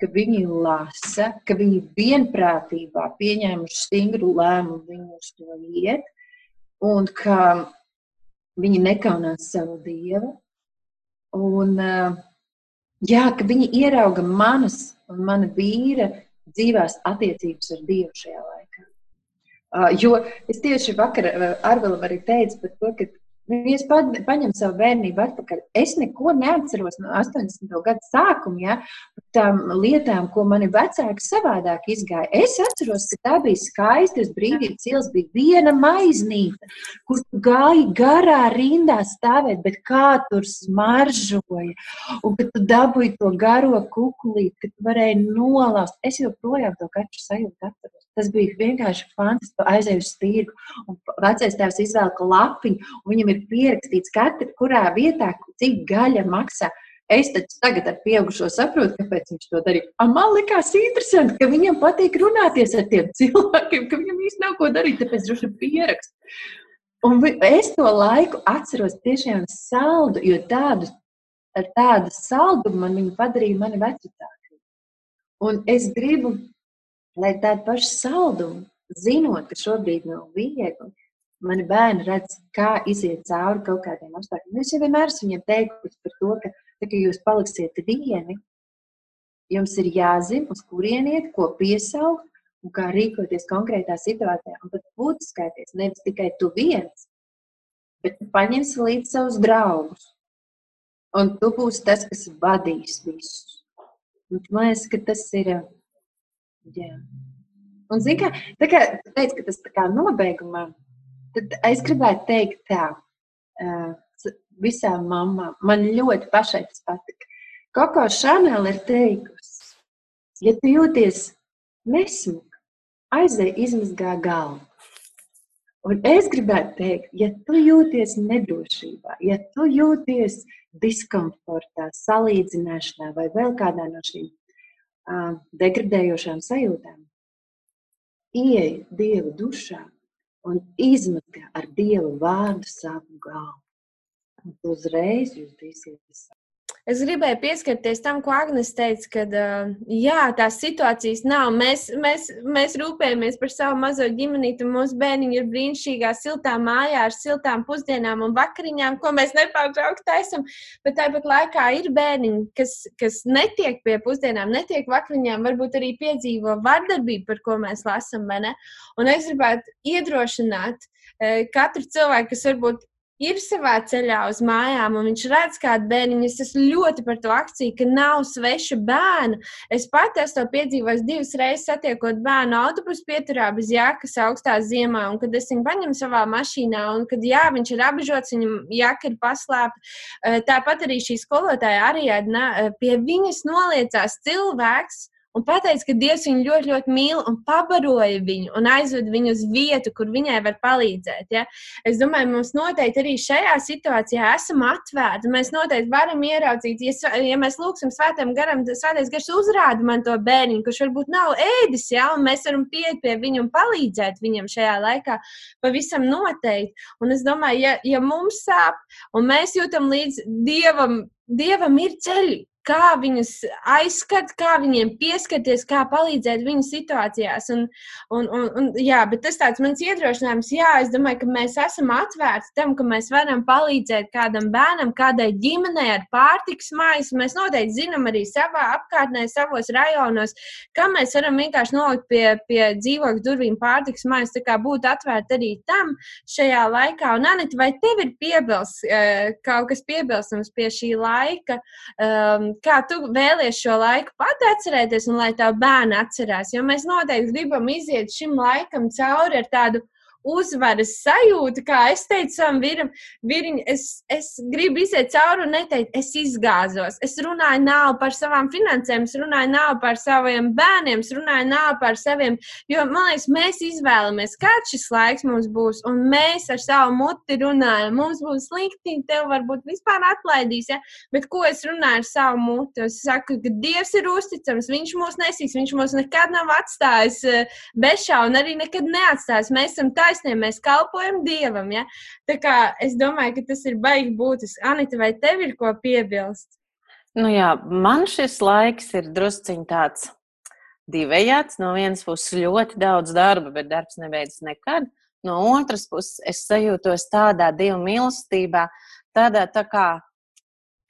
ka viņi lasa, ka viņi vienprātībā pieņēmuši stingru lēmumu, viņi uz to iet, un ka viņi nekaunās savu dievu. Un, jā, ka viņi ierauga manas un mana vīra dzīvās attiecības ar Dievu šajā laikā. Jo es tieši vakar ar vēl arī teicu par to, ka ja es paņemu savu bērnību atpakaļ, es neko neatceros no 80. gada sākuma, ja, tām lietām, ko mani vecāki savādāk izgāja. Es atceros, ka tā bija skaista, uz brīvības ielas bija viena maiznīte, kur tu gāji garā rindā stāvēt, bet kā tur smaržoja, un kad tu dabūji to garo kukulīti, ka tu varēji nolaust. Es joprojām to katru sajūtu atceros. Tas bija vienkārši fantastiski. Aizēju uz tirgu, un vecais tēvs izvēlka lapiņu, un viņam ir pierakstīts, katra, kurā vietā, cik gaļa maksā. Es taču tagad ar pieaugušo saprotu, kāpēc viņš to darīja. Un man likās interesanti, ka viņam patīk runāties ar tiem cilvēkiem, ka viņam īsti nav ko darīt, tāpēc droši vien pierakst. Un es to laiku atceros tiešām saldu, jo tādu, ar tādu saldumu man viņa padarīja mani vecāki. Un es gribu lai tādu pašu saldumu, zinot, ka šobrīd nav viegli, mani bērni redz, kā iziet cauri kaut kādiem apstākļiem. Es jau vienmēr esmu viņiem teikusi par to, ka, tā, ka jūs paliksiet vieni, jums ir jāzina, uz kurien iet, ko piesaukt un kā rīkoties konkrētā situācijā. Un pat būtiskākais nevis tikai tu viens, bet tu paņemsi līdzi savus draugus. Un tu būsi tas, kas vadīs visus. Un man liekas, ka tas ir Jā. Un, zini, kā, tā kā tu teici, ka tas tā kā nobeigumā, tad es gribētu teikt tā, uh, visām mamām, man ļoti pašai tas patika. Koko Šanela ir teikusi, ja tu jūties nesmuk, aizej izmazgā galvu. Un es gribētu teikt, ja tu jūties nedrošībā, ja tu jūties diskomfortā, salīdzināšanā vai vēl kādā no šīm degradējošām sajūtām, ieej Dieva dušā un izmetā ar Dieva vārdu savu galvu. Un uzreiz jūs tīsieties Es gribēju pieskarties tam, ko Agnēs teica, ka jā, tās situācijas nav. Mēs, mēs, mēs rūpējamies par savu mazo ģimenīti, un mūsu bērniņi ir brīnišķīgā, siltā mājā ar siltām pusdienām un vakariņām, ko mēs nepārtraukti taisam. Bet tāpat laikā ir bērniņi, kas, kas netiek pie pusdienām, netiek vakariņām, varbūt arī piedzīvo vardarbību, par ko mēs lasām. Un es gribētu iedrošināt katru cilvēku, kas varbūt ir savā ceļā uz mājām, un viņš redz kādu bērnu. Es esmu ļoti par to akciju, ka nav sveša bērna. Es pati esmu to piedzīvojis divas reizes, satiekot bērnu autobusu pieturā bez jākas augstā ziemā, un kad es viņu paņemu savā mašīnā, un kad jā, viņš ir apžots, viņam jāka ir paslēpta. Eh, tāpat arī šī skolotāja arī eh, pie viņas noliecās cilvēks un pateica, ka Dievs viņu ļoti, ļoti mīl un pabaroja viņu un aizved viņu uz vietu, kur viņai var palīdzēt. Ja? Es domāju, mums noteikti arī šajā situācijā esam atvērti. Mēs noteikti varam ieraudzīt, ja, ja mēs lūgsim svētām garam, svētais gars uzrāda man to bērnu, kurš varbūt nav ēdis, ja? un mēs varam pieiet pie viņa un palīdzēt viņam šajā laikā. Pavisam noteikti. Un es domāju, ja, ja mums sāp un mēs jūtam līdz Dievam, Dievam ir ceļi, kā viņus aizskart, kā viņiem pieskarties, kā palīdzēt viņu situācijās. Un, un, un, un, jā, bet tas tāds mans iedrošinājums, jā, es domāju, ka mēs esam atvērti tam, ka mēs varam palīdzēt kādam bērnam, kādai ģimenei ar pārtiks mājas. Mēs noteikti zinām arī savā apkārtnē, savos rajonos, kā mēs varam vienkārši nolikt pie, pie dzīvokļu durvīm pārtiks mājas, tā kā būt atvērti arī tam šajā laikā. Un, Anita, vai tev ir piebilst, eh, kaut kas piebilstams pie šī laika? Um, kā tu vēlies šo laiku pat atcerēties un lai tā bērni atcerās. Jo mēs noteikti gribam iziet šim laikam cauri ar tādu uzvaras sajūta, kā es teicu savam vīram, vīriņ, es, es gribu iziet cauri un neteikt, es izgāzos. Es runāju nav par savām finansēm, es runāju nav par saviem bērniem, es runāju nav par saviem, jo, man liekas, mēs izvēlamies, kāds šis laiks mums būs, un mēs ar savu muti runājam. Mums būs slikti, tev varbūt vispār atlaidīs, ja? bet ko es runāju ar savu muti? Es saku, ka Dievs ir uzticams, Viņš mūs nesīs, Viņš mūs nekad nav atstājis eh, bešā un arī nekad neatstājis. Mēs esam taisnīgi taisnība, mēs kalpojam Dievam. Ja? Tā kā es domāju, ka tas ir baigi būtiski. Anita, vai tev ir ko piebilst? Nu jā, man šis laiks ir drusciņš tāds divējāds. No vienas puses ļoti daudz darba, bet darbs nebeidzas nekad. No otras puses es sajūtos tādā divu mīlestībā, tādā tā kā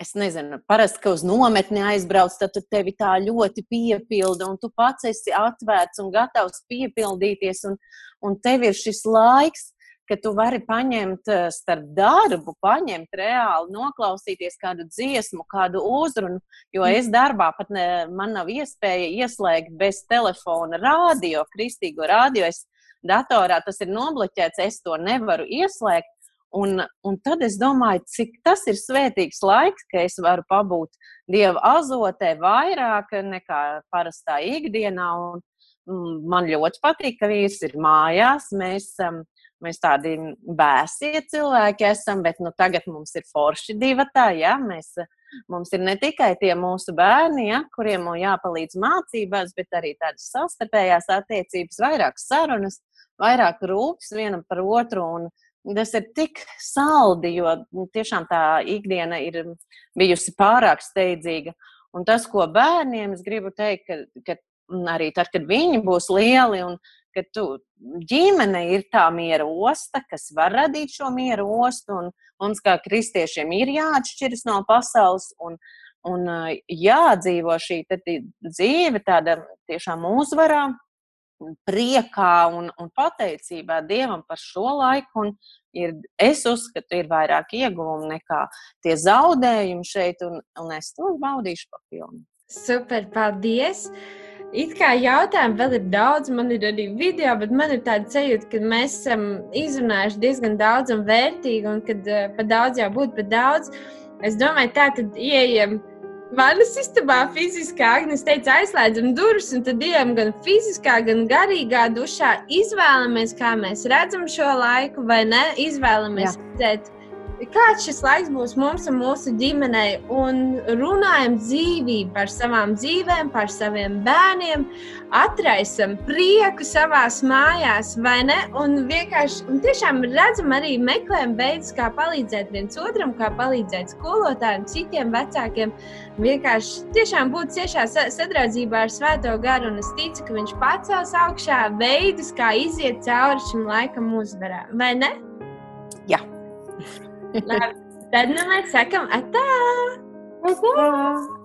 es nezinu, parasti, ka uz nometni aizbrauc, tad tevi tā ļoti piepilda, un tu pats esi atvērts un gatavs piepildīties, un, un tev ir šis laiks, ka tu vari paņemt eh, starp darbu, paņemt reāli, noklausīties kādu dziesmu, kādu uzrunu. Jo mm. es darbā pat ne, man nav iespēja ieslēgt bez telefona rādio, kristīgo rādio. Es datorā tas ir nobloķēts, es to nevaru ieslēgt. Un, un tad es domāju, cik tas ir svētīgs laiks, ka es varu pabūt Dieva azotē vairāk nekā parastā ikdienā. Un, mm, man ļoti patīk, ka vīrs ir mājās. Mēs, um, mēs tādi bēsie cilvēki esam, bet nu, tagad mums ir forši divi tā, ja? mēs, mums ir ne tikai tie mūsu bērni, ja, kuriem jāpalīdz mācībās, bet arī tādas savstarpējās attiecības, vairāk sarunas, vairāk rūpes vienam par otru. Un, Tas ir tik saldi, jo nu, tiešām tā ikdiena ir bijusi pārāk steidzīga. Un tas, ko bērniem es gribu teikt, ka, ka arī tad, kad viņi būs lieli un ka tu, ģimene ir tā miera osta, kas var radīt šo miera ostu. Mums, kā kristiešiem, ir jāatšķiras no pasaules un, un jādzīvo šī dzīve tāda tiešām uzvarā priekā un, un pateicībā Dievam par šo laiku. Ir, es uzskatu, ir vairāk ieguvumu nekā tie zaudējumi šeit, un, un es to baudīšu pa pilnu. Super, paldies! It kā jautājumu vēl ir daudz, man ir arī video, bet man ir tāda sajūta, ka mēs esam izrunājuši diezgan daudz un vērtīgi, un kad uh, pa daudz jau būtu pa daudz. Es domāju, tā tad ieejam. Ja Vanas istabā fiziskā Agnēs teica, aizslēdzam durvis, un tad ejam gan fiziskā, gan garīgā dušā. Izvēlamies, kā mēs redzam šo laiku, vai ne? Izvēlamies Jā. redzēt kāds šis laiks būs mums un mūsu ģimenei, un runājam dzīvību par savām dzīvēm, par saviem bērniem, atraisam prieku savās mājās, vai ne? Un vienkārši, un tiešām redzam arī meklējam veidus, kā palīdzēt viens otram, kā palīdzēt skolotājiem, citiem vecākiem. Vienkārši tiešām būt ciešā sadraudzībā ar Svēto garu, un es ticu, ka viņš pacels augšā veidus, kā iziet cauri šim laikam uzvarā, vai ne? Jā. Labi, tad nu mēs sakam atā! Atā!